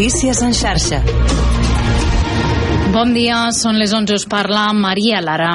Notícies en xarxa. Bon dia, són les 11, us parla Maria Lara.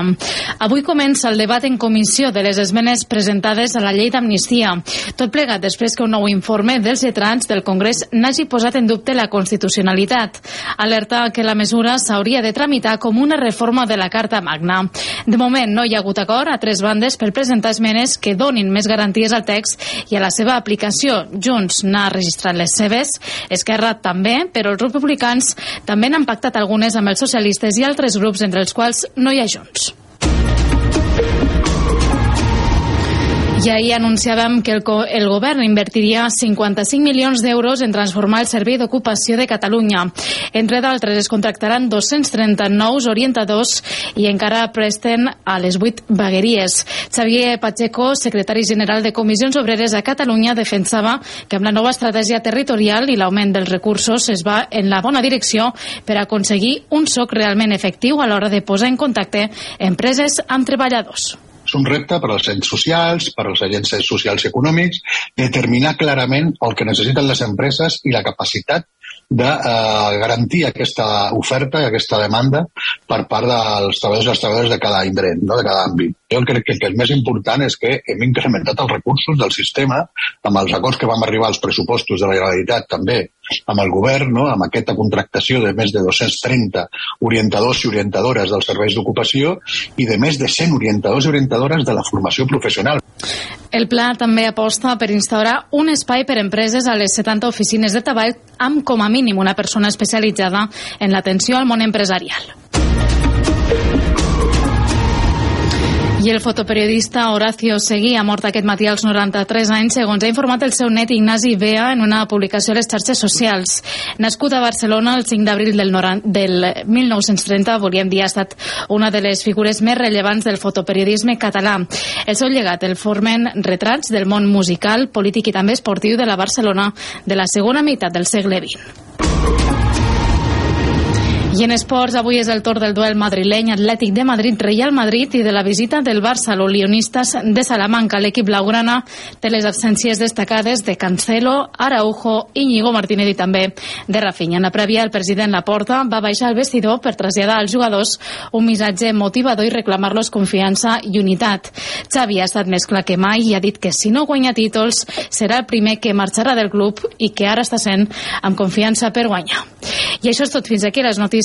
Avui comença el debat en comissió de les esmenes presentades a la llei d'amnistia. Tot plegat després que un nou informe dels lletrats del Congrés n'hagi posat en dubte la constitucionalitat. Alerta que la mesura s'hauria de tramitar com una reforma de la Carta Magna. De moment no hi ha hagut acord a tres bandes per presentar esmenes que donin més garanties al text i a la seva aplicació. Junts n'ha registrat les seves, Esquerra també, però els republicans també n'han pactat algunes amb els socialistes i altres grups entre els quals no hi ha Junts. I ahir anunciàvem que el, el govern invertiria 55 milions d'euros en transformar el Servei d'Ocupació de Catalunya. Entre d'altres, es contractaran 230 nous orientadors i encara presten a les 8 vegueries. Xavier Pacheco, secretari general de Comissions Obreres a Catalunya, defensava que amb la nova estratègia territorial i l'augment dels recursos es va en la bona direcció per aconseguir un soc realment efectiu a l'hora de posar en contacte empreses amb treballadors és un repte per als ens socials, per als agents socials i econòmics, determinar clarament el que necessiten les empreses i la capacitat de eh, garantir aquesta oferta i aquesta demanda per part dels treballadors i les treballadores de cada indret, no? de cada àmbit. Jo crec que el que és més important és que hem incrementat els recursos del sistema amb els acords que vam arribar als pressupostos de la Generalitat també amb el govern, no? amb aquesta contractació de més de 230 orientadors i orientadores dels serveis d'ocupació i de més de 100 orientadors i orientadores de la formació professional. El pla també aposta per instaurar un espai per empreses a les 70 oficines de treball amb com a mínim una persona especialitzada en l'atenció al món empresarial. I el fotoperiodista Horacio Seguí ha mort aquest matí als 93 anys, segons ha informat el seu net Ignasi Bea en una publicació a les xarxes socials. Nascut a Barcelona el 5 d'abril del, del 1930, volíem dir, ha estat una de les figures més rellevants del fotoperiodisme català. El seu llegat el formen retrats del món musical, polític i també esportiu de la Barcelona de la segona meitat del segle XX. I en esports, avui és el torn del duel madrileny Atlètic de Madrid, Real Madrid i de la visita del Barça a l'Olionistas de Salamanca. L'equip blaugrana té les absències destacades de Cancelo, Araujo, Íñigo Martínez i també de Rafinha. En la prèvia, el president Laporta va baixar al vestidor per traslladar als jugadors un missatge motivador i reclamar-los confiança i unitat. Xavi ha estat més clar que mai i ha dit que si no guanya títols serà el primer que marxarà del club i que ara està sent amb confiança per guanyar. I això és tot fins aquí les notícies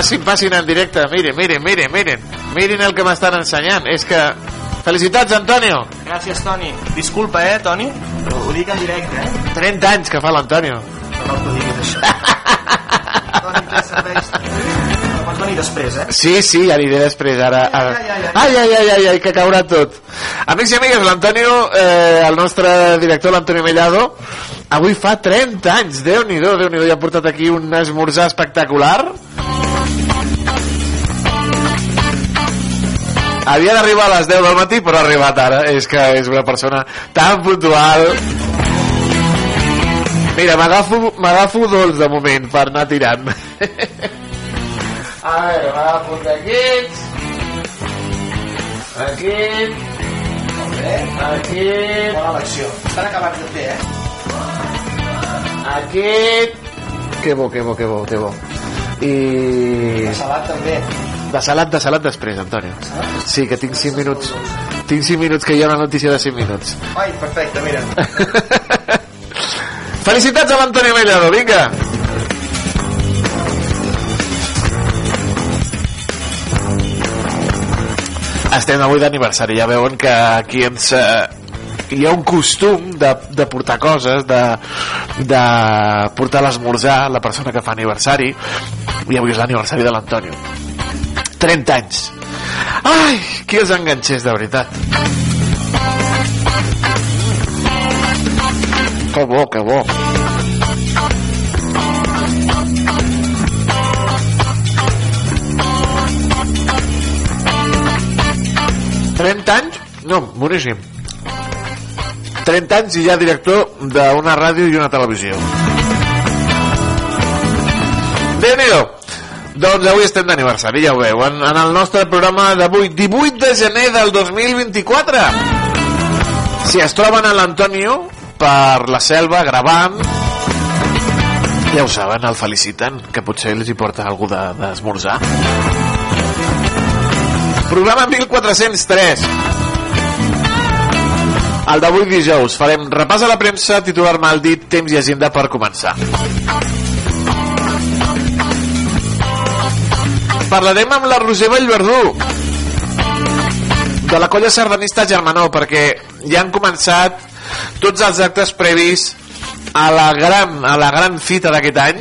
Passin, passin en directe. Miren, miren, miren, miren. Miren el que m'estan ensenyant. És que... Felicitats, Antonio. Gràcies, Toni. Disculpa, eh, Toni? Però ho dic en directe, eh? 30 anys que fa l'Antonio. No cal que ho diguis, això. Toni, que serveix... No pots venir després, eh? Sí, sí, aniré després, ara... ara. Ai, ai, ai, Ai, ai, ai, ai, ai, que caurà tot. Amics i amigues, l'Antonio, eh, el nostre director, l'Antonio Mellado, avui fa 30 anys, Déu-n'hi-do, déu nhi déu ja ha portat aquí un esmorzar espectacular. Havia d'arribar a les 10 del matí, però ha arribat ara. És que és una persona tan puntual. Mira, m'agafo m'agafo dolç de moment per anar tirant. A veure, m'agafo un d'aquests. Bé. Aquest. Bona elecció. Estan acabats de fer, eh? Aquest. Que bo, que bo, que bo, que bo. I... El salat també. De salat, de salat després, Antonio. Sí, que tinc 5 minuts. Tinc 5 minuts, que hi ha una notícia de 5 minuts. Ai, perfecte, mira. Felicitats a l'Antonio Mellado, vinga. estem avui d'aniversari ja veuen que aquí ens eh, hi ha un costum de, de portar coses de, de portar l'esmorzar la persona que fa aniversari i avui és l'aniversari de l'Antonio 30 anys ai, qui els enganxés de veritat que bo, que bo 30 anys? No, boníssim. 30 anys i ja director d'una ràdio i una televisió. déu nhi Doncs avui estem d'aniversari, ja ho veuen, en el nostre programa d'avui, 18 de gener del 2024. Si es troben a l'Antonio per la selva gravant, ja ho saben, el feliciten, que potser els hi porta algú d'esmorzar. De, Programa 1403. El d'avui dijous farem repàs a la premsa, titular mal dit, temps i agenda per començar. Parlarem amb la Roser Vallverdú de la colla sardanista Germanó perquè ja han començat tots els actes previs a la gran, a la gran fita d'aquest any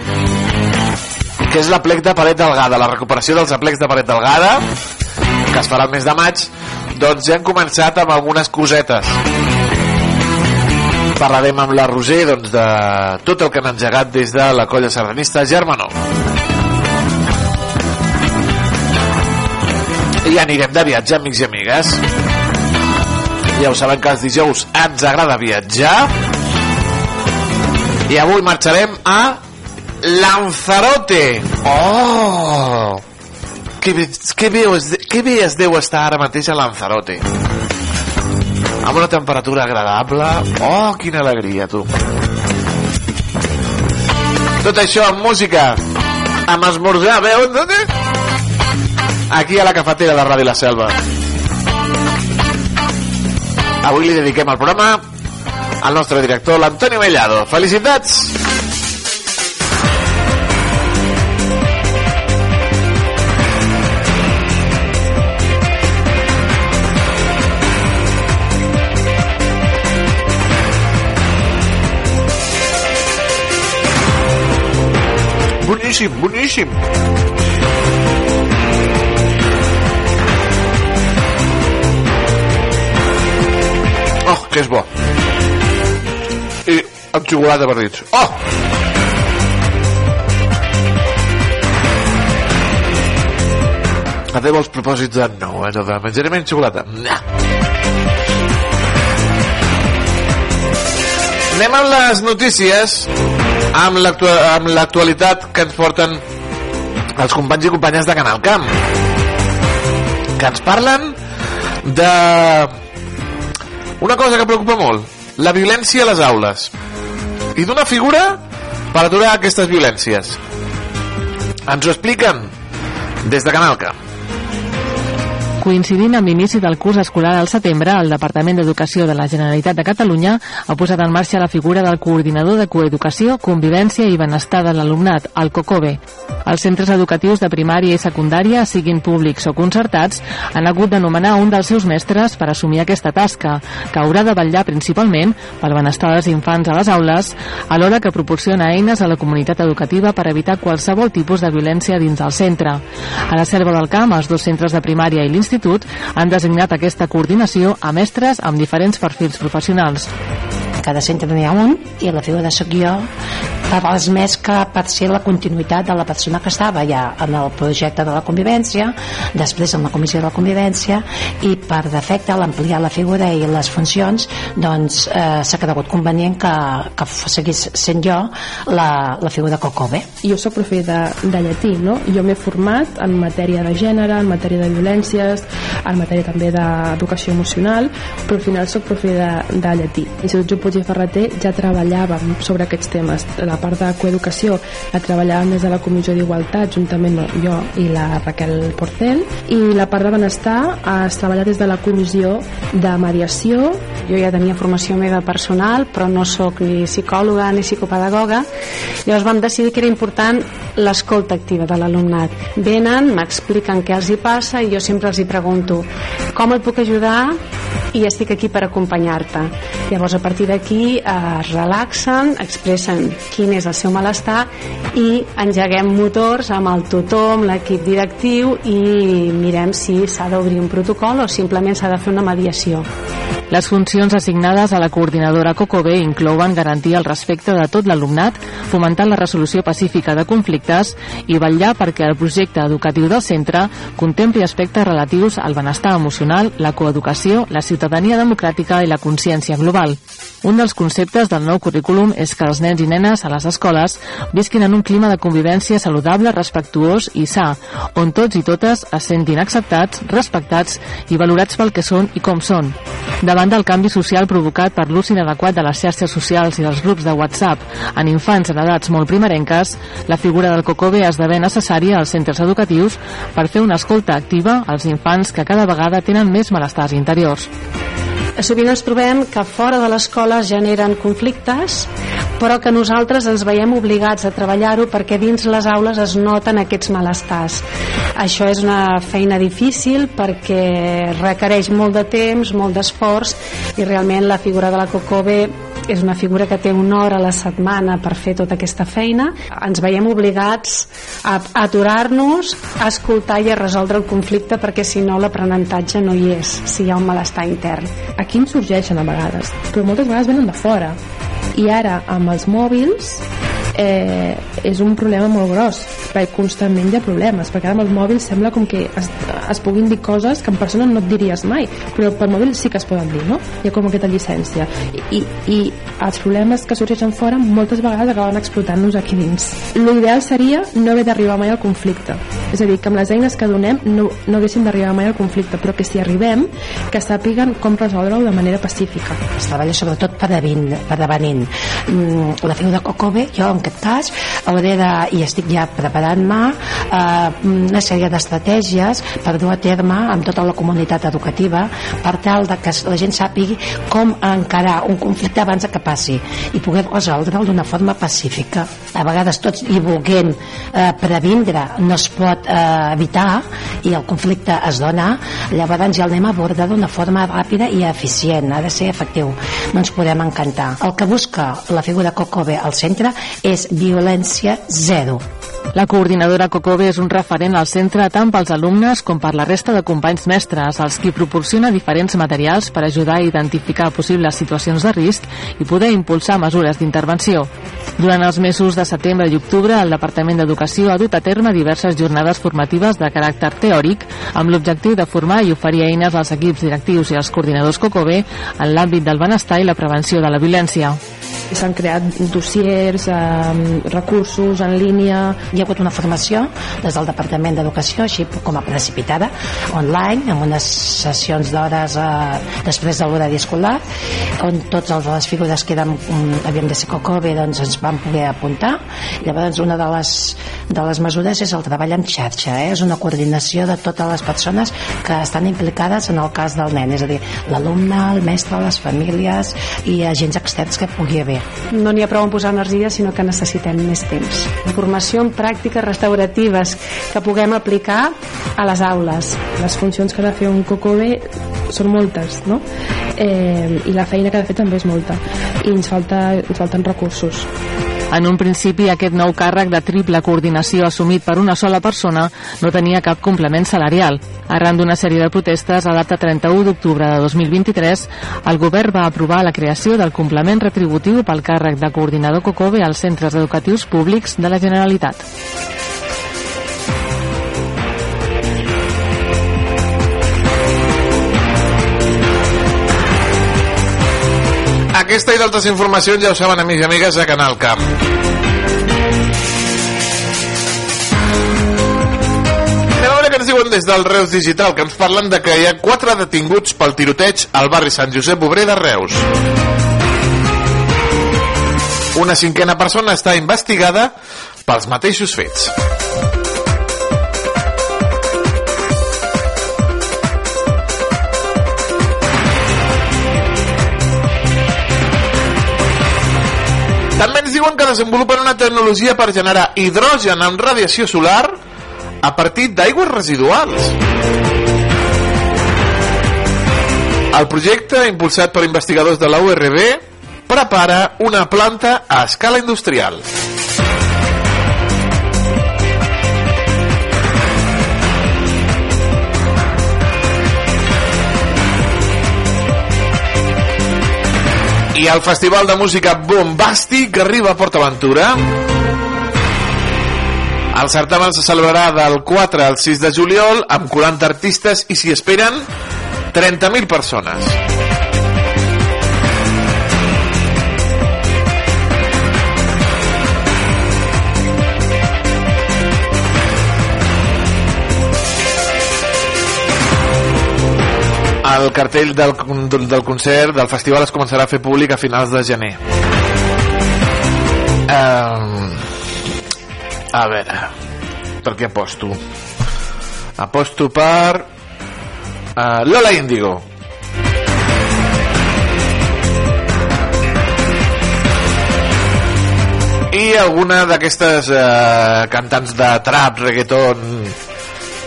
que és l'aplec de Paret Delgada, la recuperació dels aplecs de Paret Delgada que es farà el mes de maig, doncs ja han començat amb algunes cosetes. Parlarem amb la Roser doncs, de tot el que han engegat des de la colla sardanista Germanó. I anirem de viatge, amics i amigues. Ja ho saben que els dijous ens agrada viatjar. I avui marxarem a Lanzarote. Oh! que, que, bé es, que bé es deu estar ara mateix a Lanzarote amb una temperatura agradable oh, quina alegria tu tot això amb música amb esmorzar, veus? Aquí a la cafetera de Ràdio La Selva. Avui li dediquem el programa al nostre director, l'Antonio Mellado. Felicitats! Boníssim, boníssim. Que és bo. I amb xocolata per dins. Oh! Adeu els propòsits de nou, eh? De menjaré menys xocolata. Nah. Anem amb les notícies amb l'actualitat que ens porten els companys i companyes de Canal Camp que ens parlen de una cosa que preocupa molt la violència a les aules. I d'una figura per aturar aquestes violències. Ens ho expliquen des de Canal Camp Coincidint amb l'inici del curs escolar al setembre, el Departament d'Educació de la Generalitat de Catalunya ha posat en marxa la figura del coordinador de coeducació, convivència i benestar de l'alumnat, el COCOBE. Els centres educatius de primària i secundària, siguin públics o concertats, han hagut d'anomenar un dels seus mestres per assumir aquesta tasca, que haurà de vetllar principalment pel benestar dels infants a les aules, alhora que proporciona eines a la comunitat educativa per evitar qualsevol tipus de violència dins del centre. A la Selva del Camp, els dos centres de primària i l'institut l'institut han designat aquesta coordinació a mestres amb diferents perfils professionals. Cada centre n'hi ha un i la figura de soc jo per les més que per ser la continuïtat de la persona que estava ja en el projecte de la convivència, després en la comissió de la convivència i per defecte l'ampliar la figura i les funcions doncs eh, s'ha cregut convenient que, que seguís sent jo la, la figura COCOBE. Jo sóc profe de, de llatí, no? Jo m'he format en matèria de gènere, en matèria de violències, en matèria també d'educació emocional, però al final sóc profe de, de llatí. L'Institut Joan Ferreter ja treballàvem sobre aquests temes. La part de coeducació la treballàvem des de la Comissió d'Igualtat, juntament jo i la Raquel Porcel, i la part de benestar es treballa des de la Comissió de Mediació jo ja tenia formació meva personal, però no sóc ni psicòloga ni psicopedagoga. Llavors vam decidir que era important l'escolta activa de l'alumnat. Venen, m'expliquen què els hi passa i jo sempre els hi pregunto com et puc ajudar i estic aquí per acompanyar-te. Llavors, a partir d'aquí es relaxen, expressen quin és el seu malestar i engeguem motors amb el tutor, amb l'equip directiu i mirem si s'ha d'obrir un protocol o simplement s'ha de fer una mediació. Les funcions assignades a la coordinadora COCOBE inclouen garantir el respecte de tot l'alumnat, fomentar la resolució pacífica de conflictes i vetllar perquè el projecte educatiu del centre contempli aspectes relatius al benestar emocional, la coeducació, la ciutadania democràtica i la consciència global. Un dels conceptes del nou currículum és que els nens i nenes a les escoles visquin en un clima de convivència saludable, respectuós i sa, on tots i totes es sentin acceptats, respectats i valorats pel que són i com són. Davant del canvi social provocat per l'ús inadequat de les xarxes socials i dels grups de WhatsApp en infants en edats molt primerenques, la figura del COCOBE esdevé necessària als centres educatius per fer una escolta activa als infants que cada vegada tenen més malestars interiors sovint ens trobem que fora de l'escola es generen conflictes però que nosaltres ens veiem obligats a treballar-ho perquè dins les aules es noten aquests malestars. Això és una feina difícil perquè requereix molt de temps, molt d'esforç i realment la figura de la Cocobe és una figura que té una hora a la setmana per fer tota aquesta feina. Ens veiem obligats a aturar-nos, a escoltar i a resoldre el conflicte perquè si no l'aprenentatge no hi és, si hi ha un malestar intern. Aquí ens sorgeixen a vegades, però moltes vegades venen de fora. I ara, amb els mòbils, eh, és un problema molt gros perquè constantment hi ha problemes perquè ara amb els mòbils sembla com que es, es puguin dir coses que en persona no et diries mai però per mòbil sí que es poden dir no? hi ha com aquesta llicència. I, i, els problemes que sorgeixen fora moltes vegades acaben explotant-nos aquí dins. L'ideal seria no haver d'arribar mai al conflicte. És a dir, que amb les eines que donem no, no haguéssim d'arribar mai al conflicte però que si arribem que sàpiguen com resoldre-ho de manera pacífica. Es treballa sobretot prevenint mm, la figura de Cocobe jo en aquest cas hauré de, i estic ja preparant-me eh, una sèrie d'estratègies per dur a terme amb tota la comunitat educativa per tal de que la gent sàpigui com encarar un conflicte abans que passi i poder resoldre'l d'una forma pacífica. A vegades tots i volent eh, previndre no es pot eh, evitar i el conflicte es dona llavors ja el anem a abordar d'una forma ràpida i eficient, ha de ser efectiu. No ens podem encantar. El que busca la figura Cocobe al centre és violència zero. La coordinadora COCOBE és un referent al centre tant pels alumnes com per la resta de companys mestres, als qui proporciona diferents materials per ajudar a identificar possibles situacions de risc i poder impulsar mesures d'intervenció. Durant els mesos de setembre i octubre, el Departament d'Educació ha dut a terme diverses jornades formatives de caràcter teòric amb l'objectiu de formar i oferir eines als equips directius i als coordinadors COCOBE en l'àmbit del benestar i la prevenció de la violència. S'han creat dossiers, eh, recursos en línia... Hi ha hagut una formació des del Departament d'Educació, així com a precipitada, online, amb unes sessions d'hores eh, després de l'horari escolar, on totes les figures que eren, um, havien de ser COCOBE doncs ens van poder apuntar. Llavors, una de les, de les mesures és el treball en xarxa, eh? és una coordinació de totes les persones que estan implicades en el cas del nen, és a dir, l'alumne, el mestre, les famílies i agents externs que pugui haver. No n'hi ha prou en posar energia, sinó que necessitem més temps. Formació en pràctiques restauratives que puguem aplicar a les aules. Les funcions que ha de fer un COCOBE són moltes, no? Eh, I la feina que ha de fer també és molta. I ens, falta, ens falten recursos. En un principi, aquest nou càrrec de triple coordinació assumit per una sola persona no tenia cap complement salarial. Arran d'una sèrie de protestes, a data 31 d'octubre de 2023, el govern va aprovar la creació del complement retributiu pel càrrec de coordinador COCOBE als centres educatius públics de la Generalitat. Aquesta i d'altres informacions ja ho saben, amics i amigues, a Canal Camp. Anem a veure què ens diuen des del Reus Digital, que ens parlen de que hi ha quatre detinguts pel tiroteig al barri Sant Josep Obrer de Reus. Una cinquena persona està investigada pels mateixos fets. Diuen que desenvolupen una tecnologia per generar hidrogen amb radiació solar a partir d'aigües residuals. El projecte, impulsat per investigadors de la URB, prepara una planta a escala industrial. El Festival de Música Bombàstic arriba a PortAventura. El certamen se celebrarà del 4 al 6 de juliol amb 40 artistes i s'hi esperen 30.000 persones. El cartell del, del, concert del festival es començarà a fer públic a finals de gener. Um, a veure, per què aposto? Aposto per uh, Lola Índigo. I alguna d'aquestes uh, cantants de trap, reggaeton,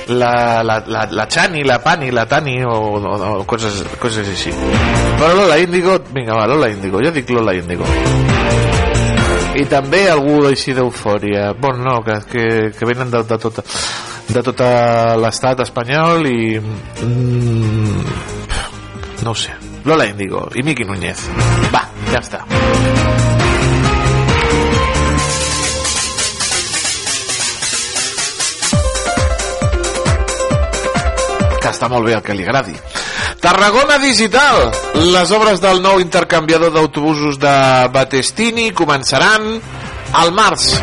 la, la, la, la Chani, la Pani, la Tani o, o, o coses, coses així. Però Lola Índigo, vinga va, Lola Índigo jo dic Lola Índigo. I també algú així d'eufòria. Bon no, que, que, que venen de, de tota de tot l'estat espanyol i mm, no ho sé. Lola Índigo i Miqui Núñez va, ja està que està molt bé el que li agradi. Tarragona Digital. Les obres del nou intercanviador d'autobusos de Batestini començaran al març.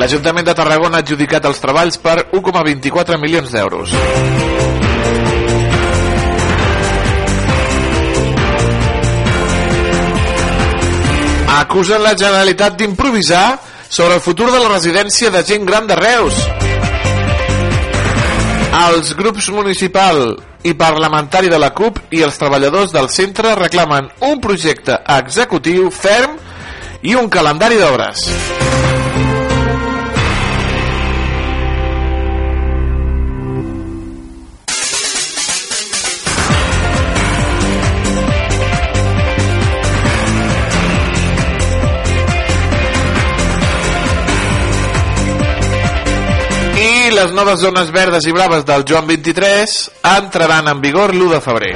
L'Ajuntament de Tarragona ha adjudicat els treballs per 1,24 milions d'euros. Acusen la Generalitat d'improvisar sobre el futur de la residència de gent gran de Reus. Els grups municipal i parlamentari de la CUP i els treballadors del centre reclamen un projecte executiu ferm i un calendari d'obres. Les noves zones verdes i braves del Joan 23 entraran en vigor l'1 de febrer.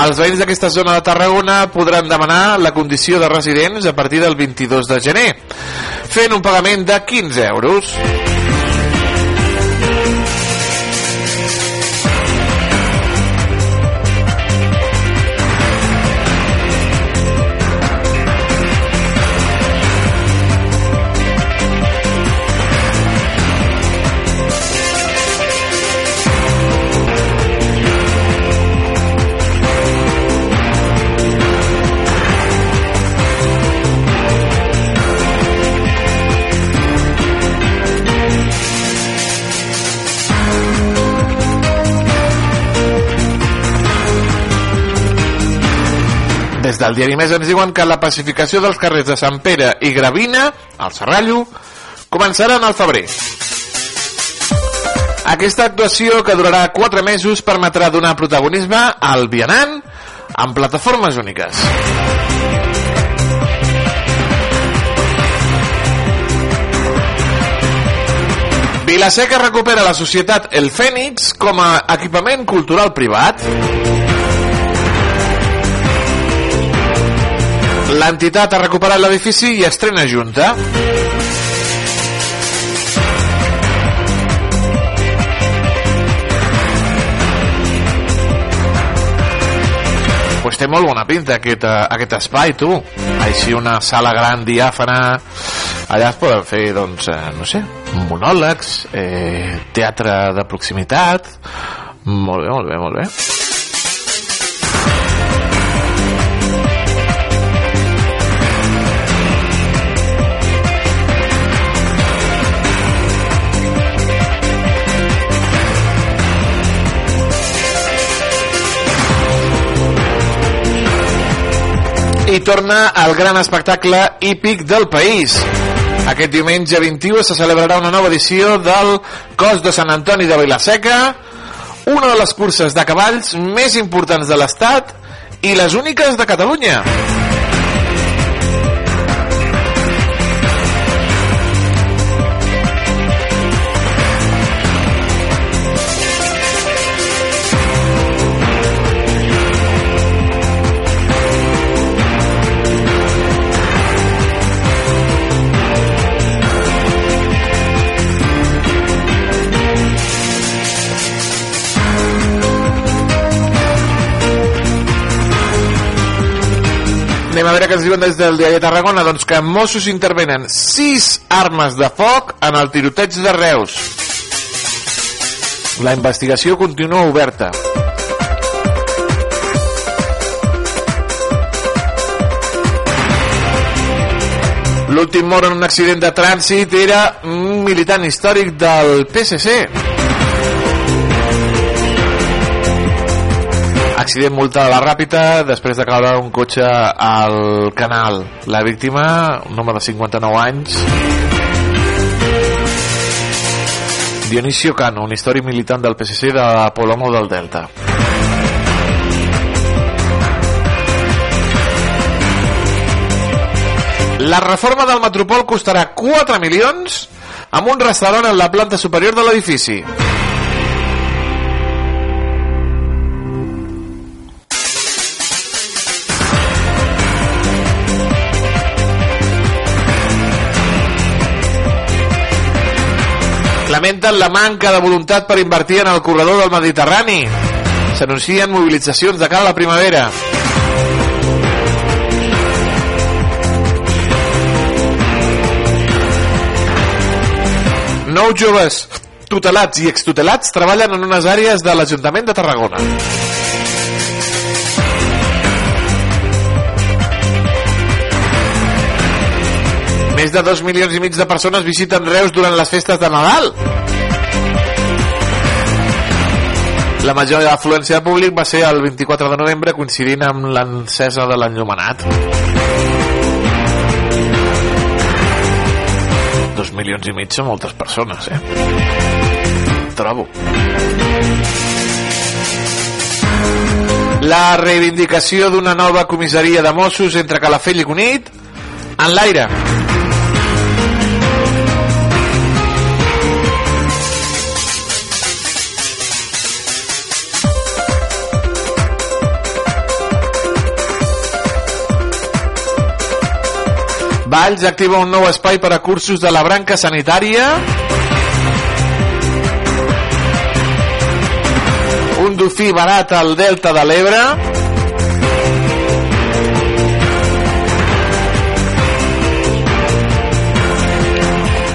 Els veïns d'aquesta zona de Tarragona podran demanar la condició de residents a partir del 22 de gener, fent un pagament de 15 euros. Del diari Més ens diuen que la pacificació dels carrers de Sant Pere i Gravina, al Serrallo, començaran al febrer. Aquesta actuació, que durarà 4 mesos, permetrà donar protagonisme al vianant en plataformes úniques. Vilaseca recupera la societat El Fènix com a equipament cultural privat. L'entitat ha recuperat l'edifici i estrena junta. Pues té molt bona pinta aquest, eh, aquest espai, tu. Així una sala gran, diàfana... Allà es poden fer, doncs, eh, no sé, monòlegs, eh, teatre de proximitat... Molt bé, molt bé, molt bé. I torna al gran espectacle hípic del país. Aquest diumenge 21 se celebrarà una nova edició del Cos de Sant Antoni de Vilaseca, una de les curses de cavalls més importants de l'Estat i les úniques de Catalunya. Anem a veure què ens diuen des del diari de Tarragona. Doncs que Mossos intervenen sis armes de foc en el tiroteig de Reus. La investigació continua oberta. L'últim mort en un accident de trànsit era un militant històric del PSC. Accident multa de la ràpida després de caure un cotxe al canal. La víctima, un home de 59 anys, Dionisio Cano, un històric militant del PSC de Polomo del Delta. La reforma del Metropol costarà 4 milions amb un restaurant en la planta superior de l'edifici. Lamenten la manca de voluntat per invertir en el corredor del Mediterrani. S'anuncien mobilitzacions de cara a la primavera. Nou joves tutelats i extutelats treballen en unes àrees de l'Ajuntament de Tarragona. Més de dos milions i mig de persones visiten Reus durant les festes de Nadal. La major afluència de públic va ser el 24 de novembre coincidint amb l'encesa de l'enllumenat. Dos milions i mig són moltes persones, eh? Trobo. La reivindicació d'una nova comissaria de Mossos entre Calafell i Cunit en l'aire. Valls activa un nou espai per a cursos de la branca sanitària. Un dofí barat al Delta de l'Ebre.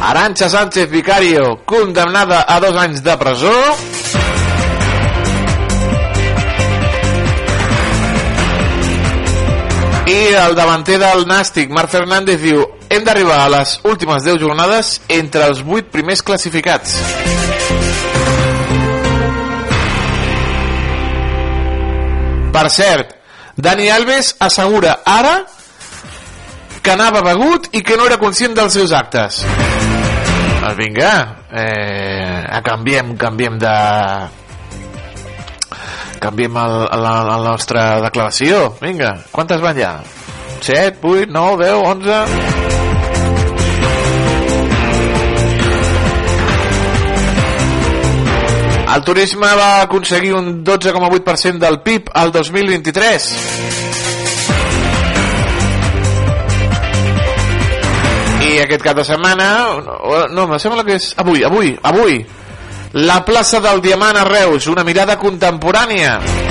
Arancha Sánchez Vicario, condemnada a dos anys de presó. El davanter del Nàstic, Marc Fernández, diu hem d'arribar a les últimes 10 jornades entre els 8 primers classificats. Per cert, Dani Alves assegura ara que anava begut i que no era conscient dels seus actes. Doncs vinga, eh, canviem, canviem de, canviem el, la, la nostra declaració. Vinga, quantes van ja? 7, 8, 9, 10, 11... El turisme va aconseguir un 12,8% del PIB al 2023. I aquest cap de setmana... No, no em sembla que és... Avui, avui, avui. La plaça del Diamant a Reus, una mirada contemporània.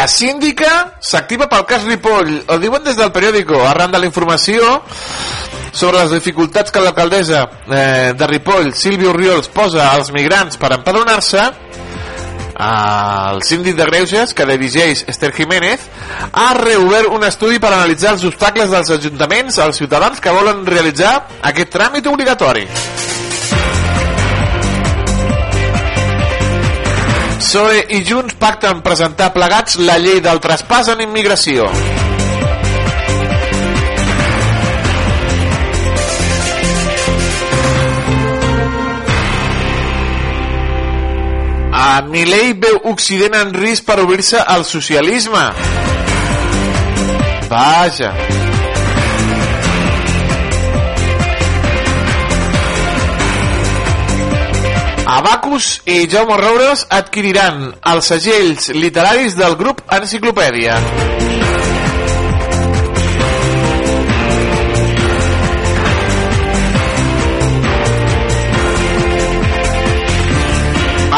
La síndica s'activa pel cas Ripoll. Ho diuen des del periòdico, arran de la informació sobre les dificultats que l'alcaldessa eh, de Ripoll, Sílvia Oriols, posa als migrants per empadronar-se, el síndic de Greuges, que dirigeix Esther Jiménez, ha reobert un estudi per analitzar els obstacles dels ajuntaments als ciutadans que volen realitzar aquest tràmit obligatori. PSOE i Junts pacten presentar plegats la llei del traspàs en immigració. A Milei veu Occident en risc per obrir-se al socialisme. Vaja. Abacus i Jaume Roures adquiriran els segells literaris del grup Enciclopèdia.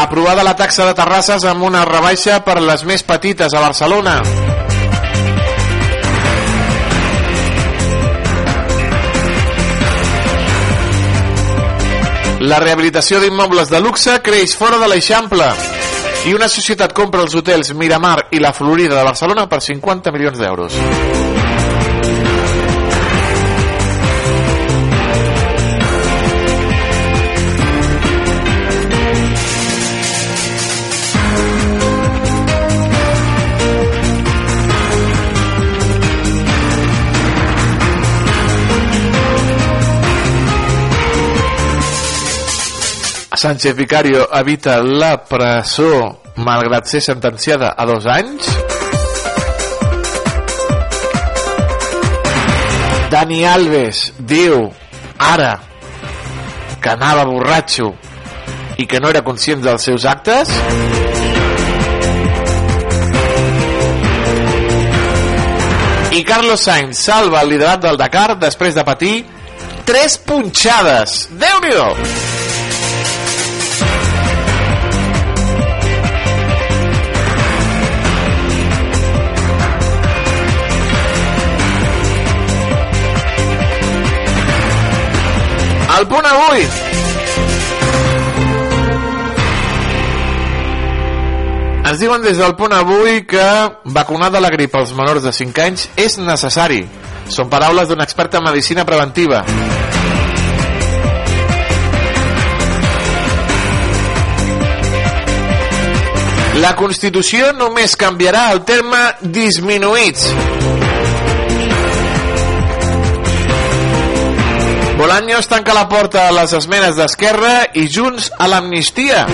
Aprovada la taxa de terrasses amb una rebaixa per les més petites a Barcelona. La rehabilitació d'immobles de luxe creix fora de l'Eixample i una societat compra els hotels Miramar i la Florida de Barcelona per 50 milions d'euros. Sánchez Vicario evita la presó malgrat ser sentenciada a dos anys? Dani Alves diu ara que anava borratxo i que no era conscient dels seus actes? I Carlos Sainz salva el liderat del Dakar després de patir tres punxades. Déu-n'hi-do! El punt avui. Ens diuen des del punt avui que vacunar de la grip als menors de 5 anys és necessari. Són paraules d'un expert en medicina preventiva. La Constitució només canviarà el terme disminuïts Bolaños tanca la porta a les esmenes d'Esquerra i Junts a l'amnistia.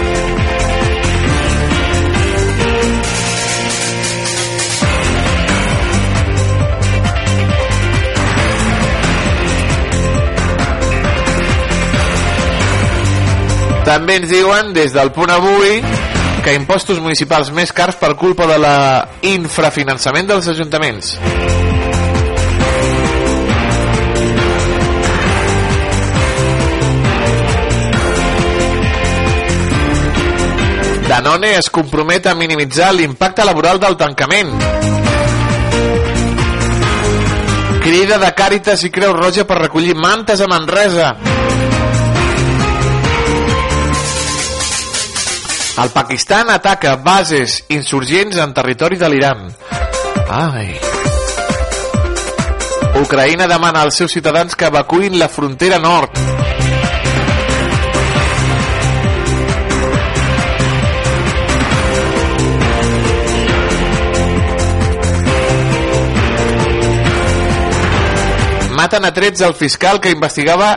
També ens diuen des del punt avui que impostos municipals més cars per culpa de la infrafinançament dels ajuntaments. Danone es compromet a minimitzar l'impacte laboral del tancament. Crida de Càritas i Creu Roja per recollir mantes a Manresa. El Pakistan ataca bases insurgents en territori de l'Iran. Ai. Ucraïna demana als seus ciutadans que evacuïn la frontera nord. Maten a trets el fiscal que investigava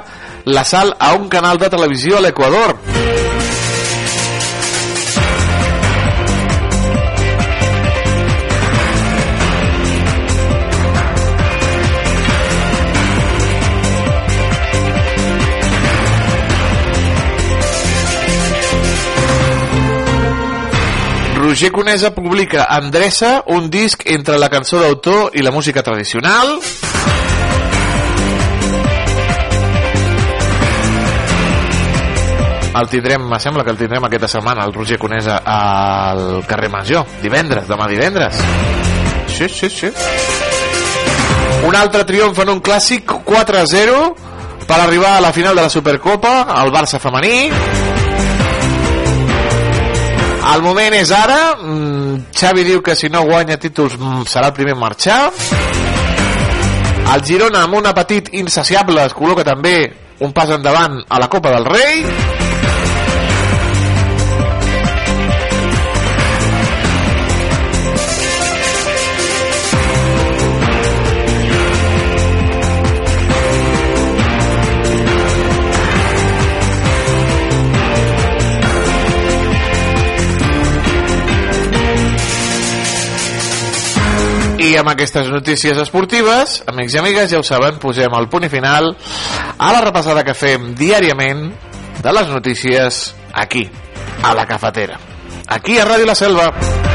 l'assalt a un canal de televisió a l'Equador. Roger Conesa publica Andressa, un disc entre la cançó d'autor i la música tradicional. El tindrem, me sembla que el tindrem aquesta setmana, el Roger Conesa al carrer Major, divendres, demà divendres. Sí, sí, sí. Un altre triomf en un clàssic 4-0 per arribar a la final de la Supercopa, el Barça femení. El moment és ara. Mm, Xavi diu que si no guanya títols mm, serà el primer a marxar. El Girona amb un apetit insaciable es col·loca també un pas endavant a la Copa del Rei. Amb aquestes notícies esportives, amics i amigues, ja ho saben, posem el punt i final a la repassada que fem diàriament de les notícies aquí, a la cafetera. Aquí a Ràdio La Selva.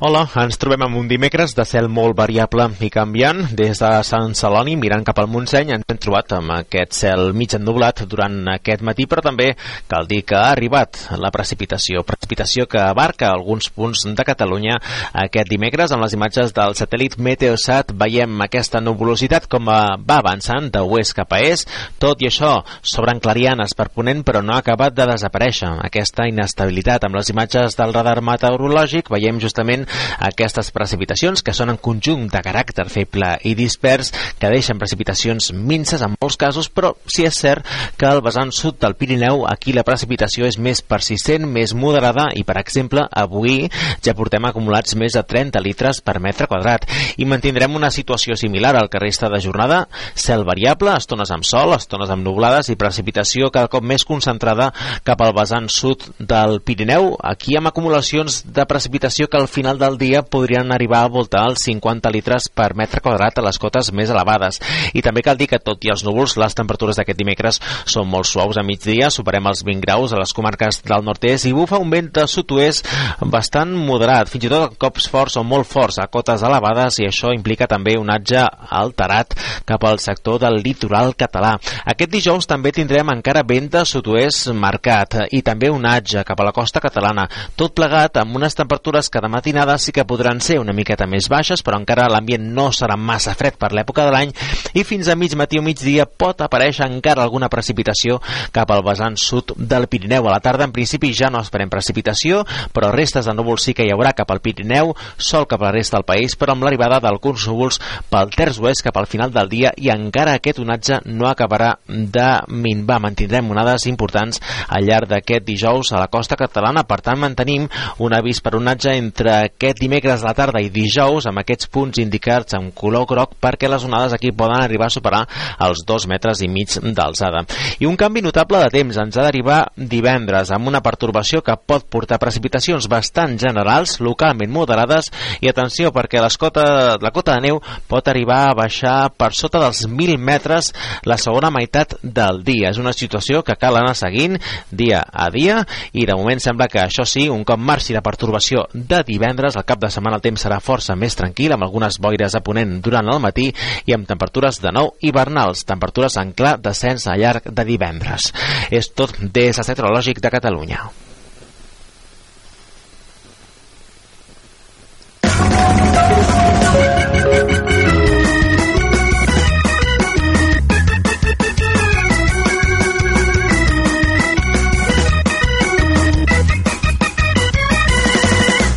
Hola, ens trobem amb un dimecres de cel molt variable i canviant. Des de Sant Celoni, mirant cap al Montseny, ens hem trobat amb aquest cel mig ennublat durant aquest matí, però també cal dir que ha arribat la precipitació. Precipitació que abarca alguns punts de Catalunya aquest dimecres. En les imatges del satèl·lit Meteosat veiem aquesta nubulositat com va avançant de oest cap a est. Tot i això, s'obren clarianes per ponent, però no ha acabat de desaparèixer aquesta inestabilitat. Amb les imatges del radar meteorològic veiem justament aquestes precipitacions que són en conjunt de caràcter feble i dispers que deixen precipitacions minces en molts casos però sí és cert que al vessant sud del Pirineu aquí la precipitació és més persistent, més moderada i per exemple avui ja portem acumulats més de 30 litres per metre quadrat. I mantindrem una situació similar al que resta de jornada. Cel variable, estones amb sol, estones amb nublades i precipitació cada cop més concentrada cap al vessant sud del Pirineu aquí amb acumulacions de precipitació que al final del dia podrien arribar a voltar els 50 litres per metre quadrat a les cotes més elevades. I també cal dir que tot i els núvols, les temperatures d'aquest dimecres són molt suaus a migdia, superem els 20 graus a les comarques del nord-est i bufa un vent de sud-oest bastant moderat, fins i tot cops forts o molt forts a cotes elevades i això implica també un atge alterat cap al sector del litoral català. Aquest dijous també tindrem encara vent de sud-oest marcat i també un atge cap a la costa catalana, tot plegat amb unes temperatures que de matinada vegades sí que podran ser una miqueta més baixes, però encara l'ambient no serà massa fred per l'època de l'any i fins a mig matí o migdia pot aparèixer encara alguna precipitació cap al vessant sud del Pirineu. A la tarda, en principi, ja no esperem precipitació, però restes de núvols sí que hi haurà cap al Pirineu, sol cap a la resta del país, però amb l'arribada d'alguns núvols pel terç oest cap al final del dia i encara aquest onatge no acabarà de minvar. Mantindrem onades importants al llarg d'aquest dijous a la costa catalana, per tant mantenim un avís per onatge entre aquest dimecres a la tarda i dijous amb aquests punts indicats en color groc perquè les onades aquí poden arribar a superar els dos metres i mig d'alçada. I un canvi notable de temps ens ha d'arribar divendres amb una pertorbació que pot portar precipitacions bastant generals, localment moderades i atenció perquè les cota, la cota de neu pot arribar a baixar per sota dels 1.000 metres la segona meitat del dia. És una situació que cal anar seguint dia a dia i de moment sembla que això sí, un cop marxi la pertorbació de divendres hores. Al cap de setmana el temps serà força més tranquil, amb algunes boires a ponent durant el matí i amb temperatures de nou hivernals, temperatures en clar descens a llarg de divendres. És tot des del Meteorològic de Catalunya.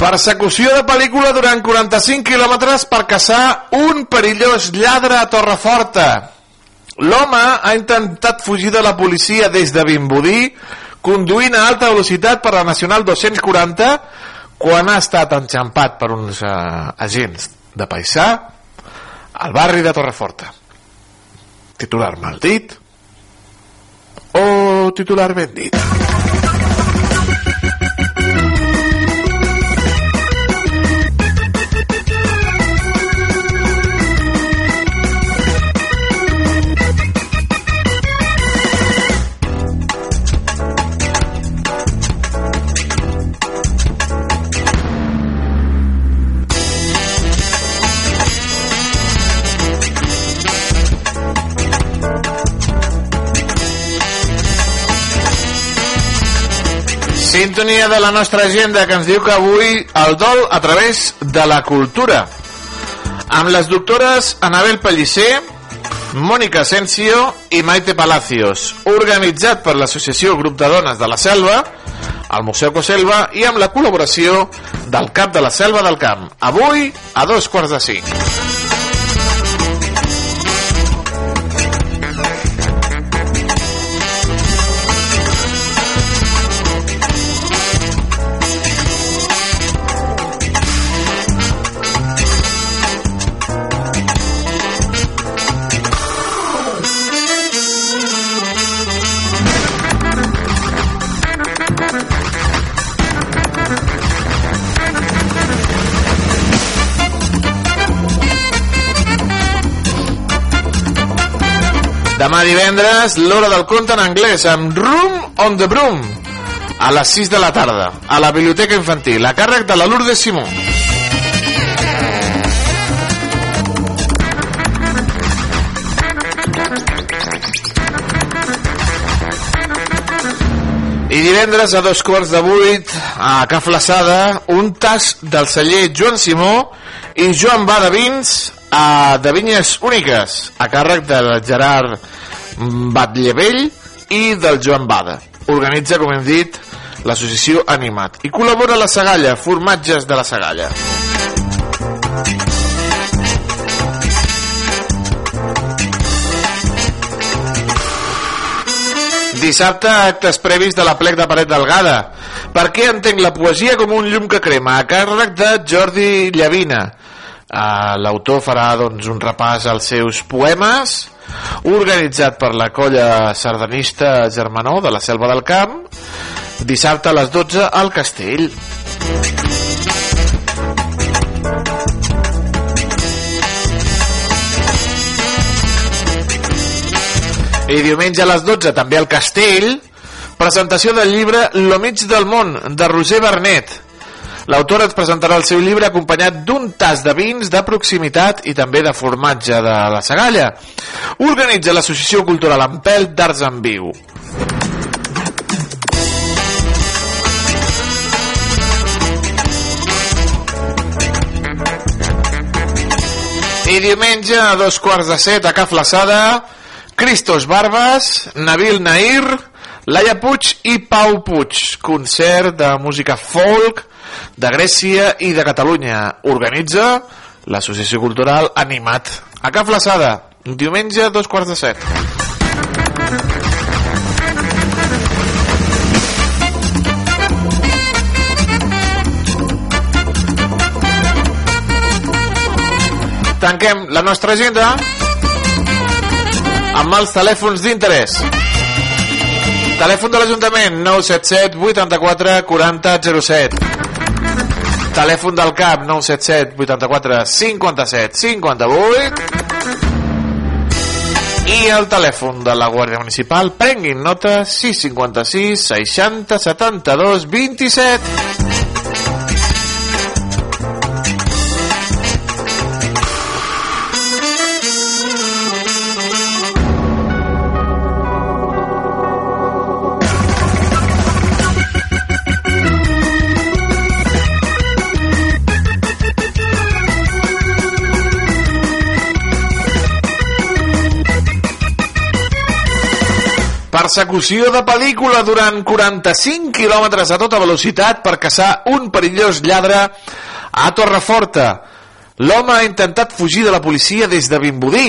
Persecució de pel·lícula durant 45 quilòmetres per caçar un perillós lladre a Torreforta. L'home ha intentat fugir de la policia des de Vimbodí conduint a alta velocitat per la Nacional 240 quan ha estat enxampat per uns uh, agents de paisà al barri de Torreforta. Titular mal dit o titular ben dit? Sintonia de la nostra agenda que ens diu que avui el dol a través de la cultura. Amb les doctores Anabel Pellicer, Mònica Asensio i Maite Palacios, organitzat per l'Associació Grup de Dones de la Selva, al Museu Coselva i amb la col·laboració del Cap de la Selva del Camp. Avui, a dos quarts de cinc. Demà divendres, l'hora del conte en anglès amb Room on the Broom a les 6 de la tarda a la Biblioteca Infantil a càrrec de la Lourdes Simó. I divendres a dos quarts de vuit a Ca Flaçada un tas del celler Joan Simó i Joan Bada A de Vinyes Úniques a càrrec del Gerard Batllevell i del Joan Bada. Organitza, com hem dit, l'associació Animat i col·labora la Sagalla, formatges de la Sagalla. Dissabte, actes previs de la plec de Paret Delgada. Per què entenc la poesia com un llum que crema? A càrrec de Jordi Llavina. Uh, L'autor farà doncs, un repàs als seus poemes, organitzat per la colla sardanista Germanó de la Selva del Camp, dissabte a les 12 al Castell. I diumenge a les 12 també al Castell, presentació del llibre Lo mig del món, de Roger Bernet. L'autor ens presentarà el seu llibre acompanyat d'un tas de vins de proximitat i també de formatge de la Sagalla. Organitza l'Associació Cultural Ampel d'Arts en Viu. I diumenge a dos quarts de set a Ca Flaçada, Cristos Barbas, Nabil Nair, Laia Puig i Pau Puig. Concert de música folk de Grècia i de Catalunya. Organitza l'Associació Cultural Animat. A Ca Flaçada, diumenge dos quarts de set. Tanquem la nostra agenda amb els telèfons d'interès. Telèfon de l'Ajuntament 977 84 40 07. Telèfon del CAP 977 84 57 58. I el telèfon de la Guàrdia Municipal, prenguin nota 656 60 72 27. Persecució de pel·lícula durant 45 quilòmetres a tota velocitat per caçar un perillós lladre a Torreforta. L'home ha intentat fugir de la policia des de Vimbodí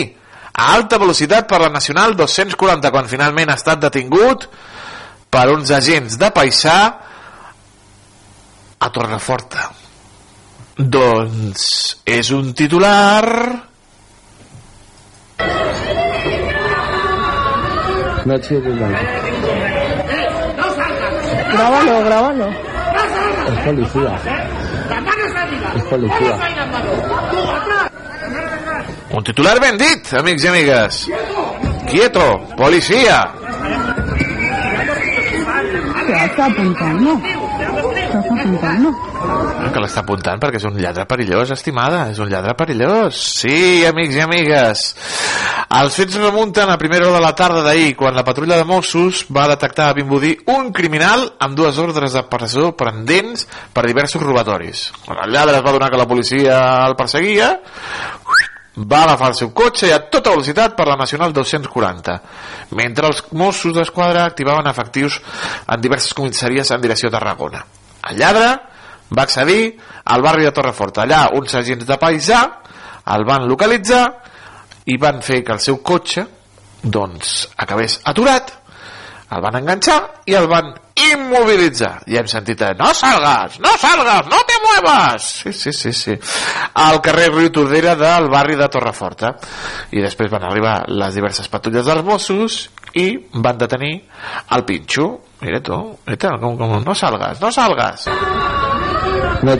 a alta velocitat per la Nacional 240 quan finalment ha estat detingut per uns agents de Paisà a Torreforta. Doncs és un titular... No chido nada. Grábalo, grábalo. Es policía. Es policía. Un titular ben dit, amics i amigues. Quieto, policia. Ya está apuntando. Estás apuntando. Ah, Que l'està apuntant perquè és un lladre perillós, estimada. És un lladre perillós. Sí, amics i amigues. Els fets remunten a primera hora de la tarda d'ahir, quan la patrulla de Mossos va detectar a Vimbodí un criminal amb dues ordres de presó pendents per diversos robatoris. Quan el lladre es va donar que la policia el perseguia, va agafar el seu cotxe i a tota velocitat per la Nacional 240, mentre els Mossos d'Esquadra activaven efectius en diverses comissaries en direcció a Tarragona. El lladre va accedir al barri de Torreforta. Allà uns agents de paisà el van localitzar i van fer que el seu cotxe doncs acabés aturat el van enganxar i el van immobilitzar. I hem sentit a, no salgas, no salgas, no te muevas! Sí, sí, sí, sí. Al carrer Riu Tordera del barri de Torreforta. I després van arribar les diverses patrulles dels Mossos i van detenir el Pinxo. Mira tu, mira, com, com, no salgas, no salgas! No.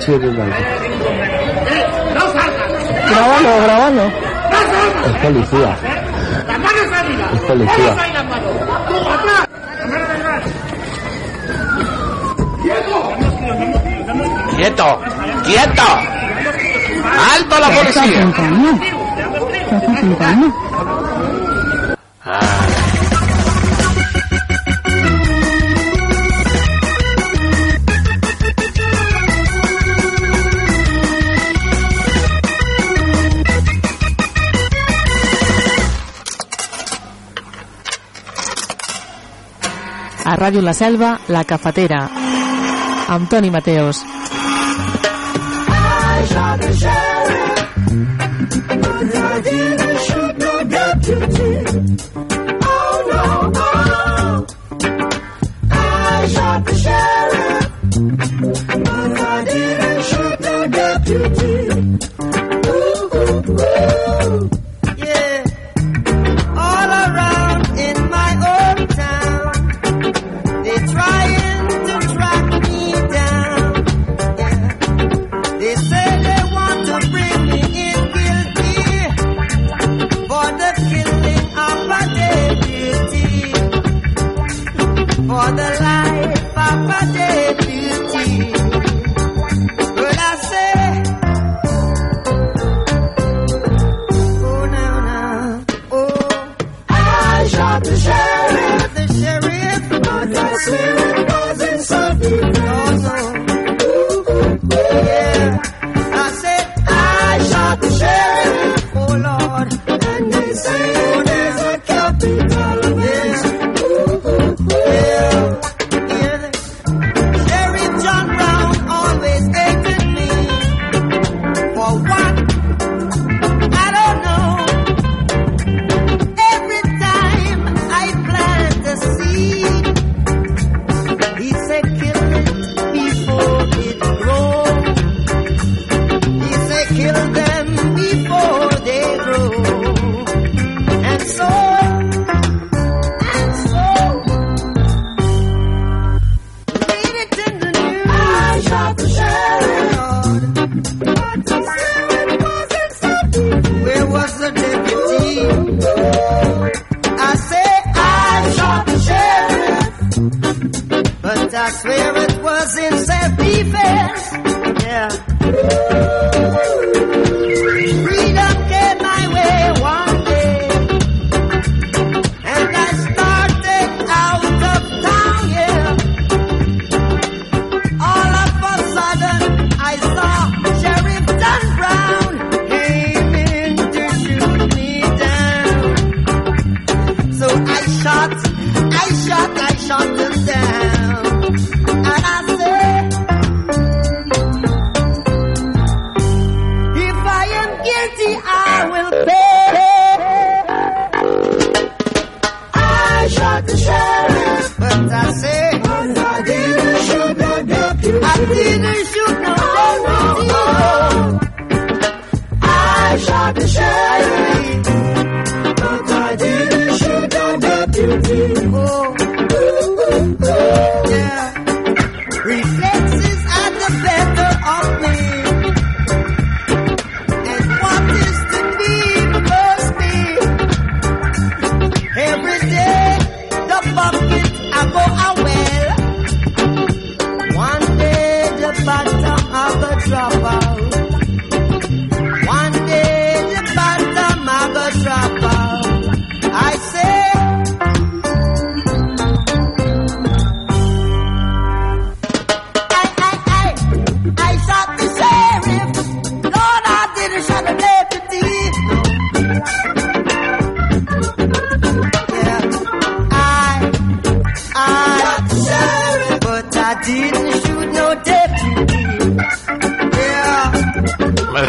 Grábalo, grábalo. Es policía. Es policía. Quieto, quieto alto la ¿Qué está policía apuntando? A Ràdio La Selva, La Cafetera. Amb Toni Mateos.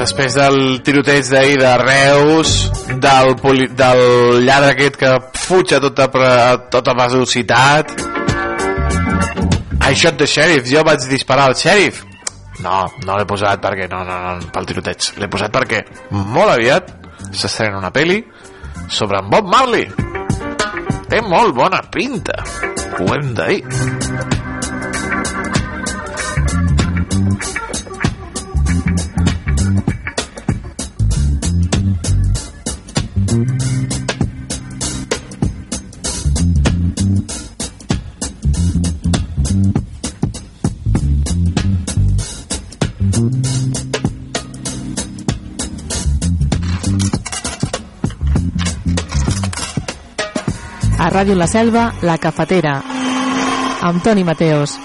Després del tiroteig d'ahir de Reus, del, poli, del lladre aquest que fuig a tota, a tota velocitat. I shot the sheriff, jo vaig disparar al sheriff. No, no l'he posat perquè no, no, no, pel tiroteig. L'he posat perquè molt aviat s'estrena una peli sobre en Bob Marley. Té molt bona pinta, ho hem de dir. Ràdio La Selva, La Cafetera, amb Mateos.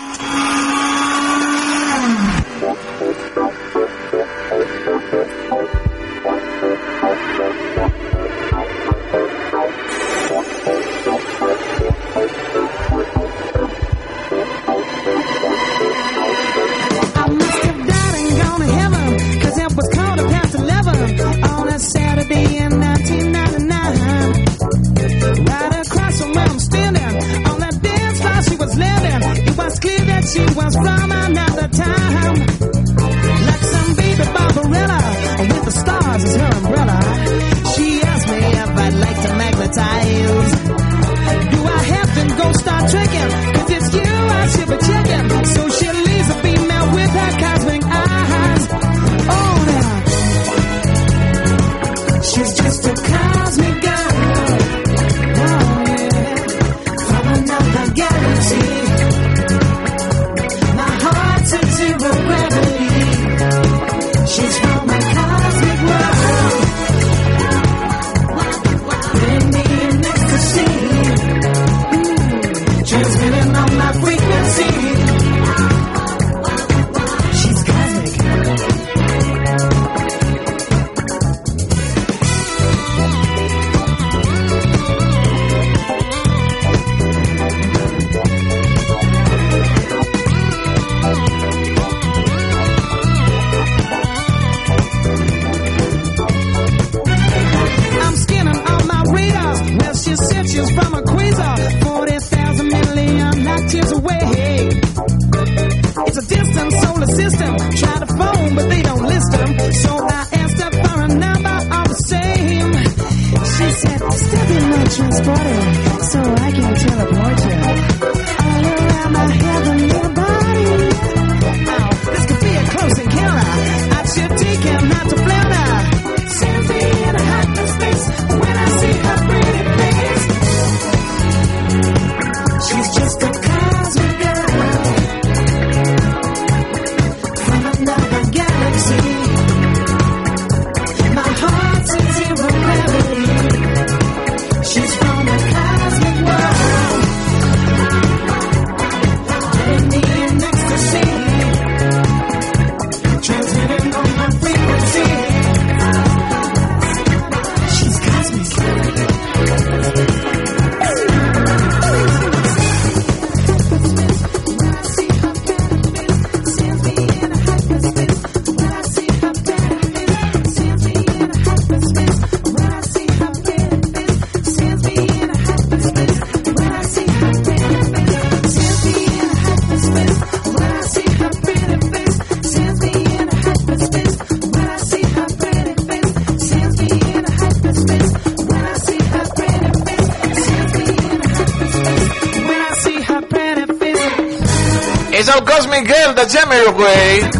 De Jamiroquai.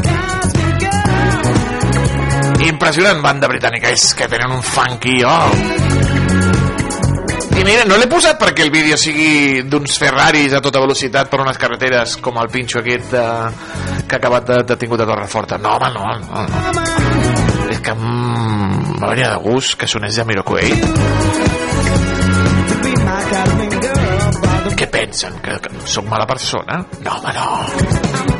Impressionant banda britànica, és que tenen un funky, oh. I mira, no l'he posat perquè el vídeo sigui d'uns Ferraris a tota velocitat per unes carreteres com el pinxo aquest de, que ha acabat de, detingut a Torreforta. No, home, no, no, no. És que mm, me venia de gust que sonés Jamiroquai. Què pensen? Que, que sóc mala persona? No, home, no.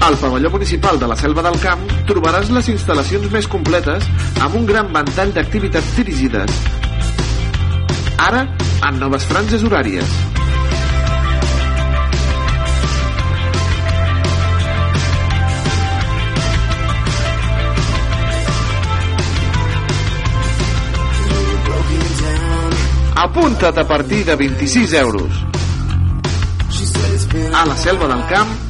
Al pavelló municipal de la Selva del Camp trobaràs les instal·lacions més completes amb un gran ventall d'activitats dirigides. Ara, en noves franges horàries. Apunta't a partir de 26 euros. A la Selva del Camp,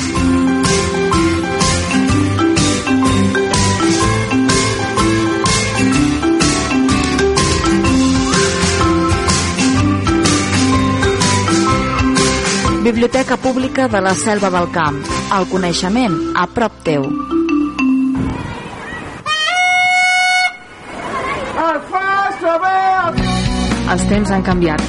Biblioteca Pública de la Selva del Camp. El coneixement a prop teu. Els temps han canviat.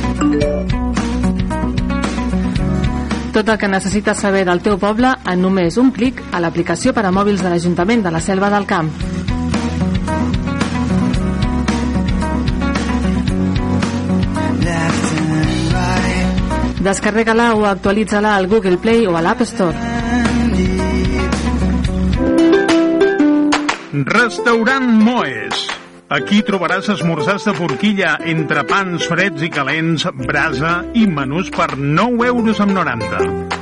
Tot el que necessites saber del teu poble en només un clic a l'aplicació per a mòbils de l'Ajuntament de la Selva del Camp. Descarrega-la o actualitza-la al Google Play o a l'App Store. Restaurant Moes. Aquí trobaràs esmorzars de forquilla, entre pans freds i calents, brasa i menús per 9 euros amb 90.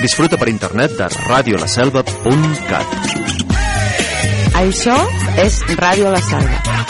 Disfruta per internet de radiolaselva.cat. Això és Ràdio La Selva.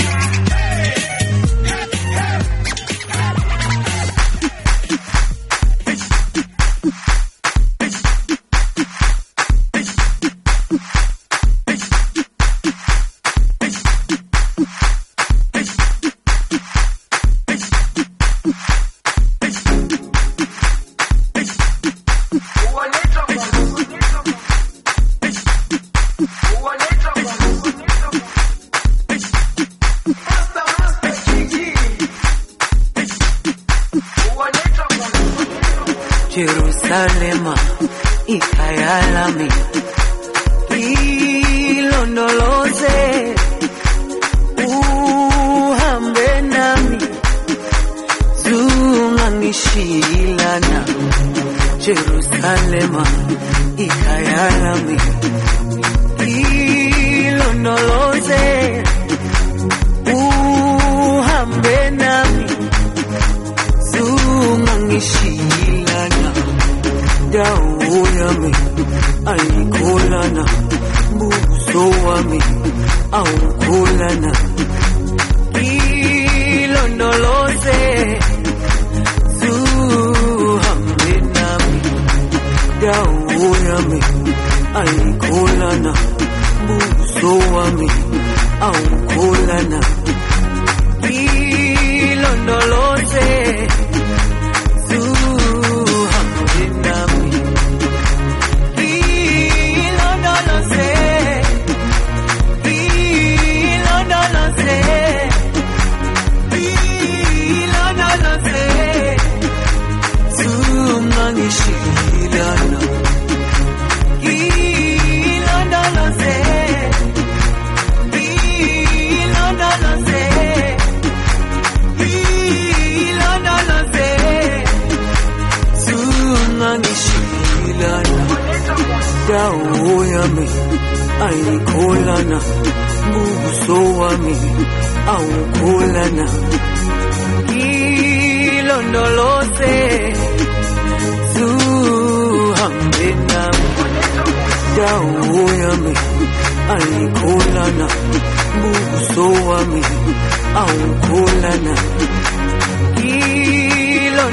uso wami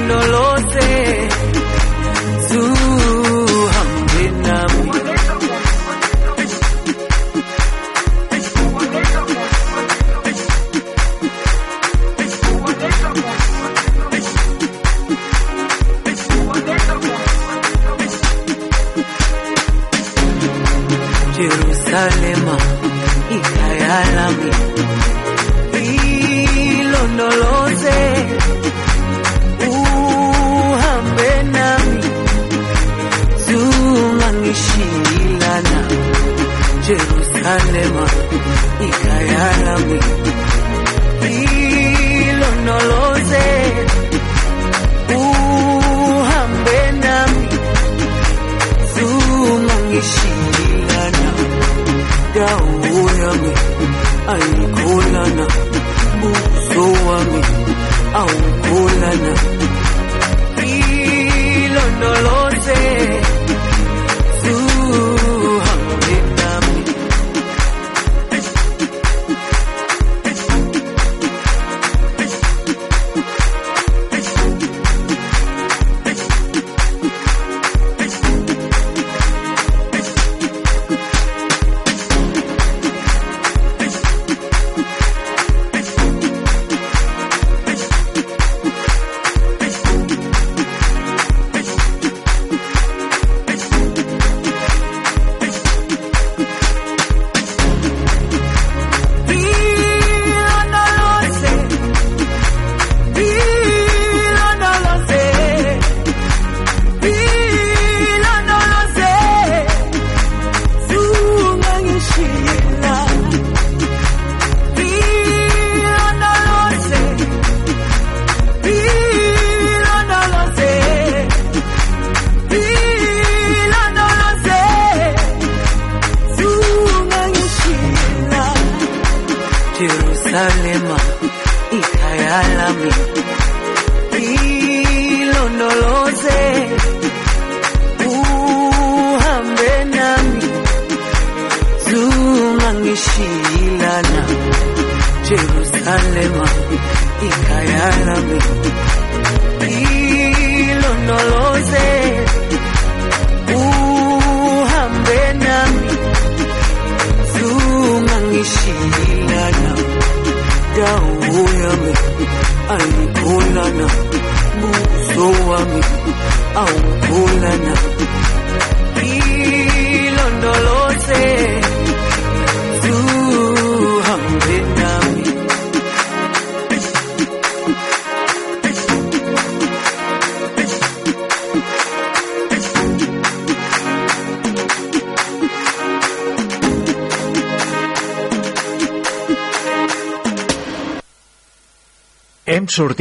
no lo sé.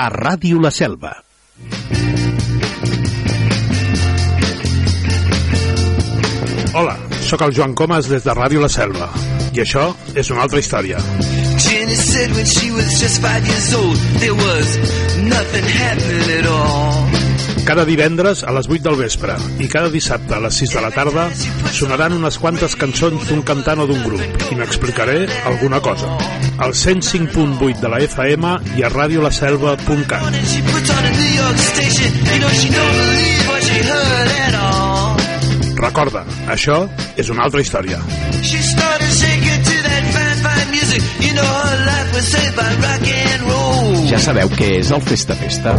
a Ràdio La Selva. Hola, sóc el Joan Comas des de Ràdio La Selva i això és una altra història. Jenny said when she was just five years old, there was nothing happening at all. Cada divendres a les 8 del vespre i cada dissabte a les 6 de la tarda sonaran unes quantes cançons d'un cantant o d'un grup i n'explicaré alguna cosa. Al 105.8 de la FM i a radiolaselva.cat. Recorda, això és una altra història. Ja sabeu què és el Festa Festa?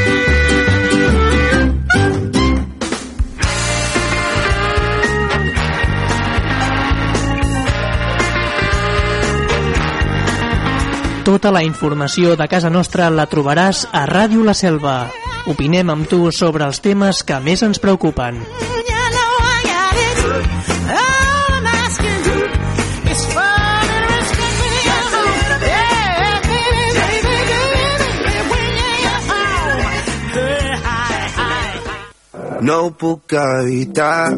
Tota la informació de casa nostra la trobaràs a Ràdio La Selva. Opinem amb tu sobre els temes que més ens preocupen. No ho puc evitar,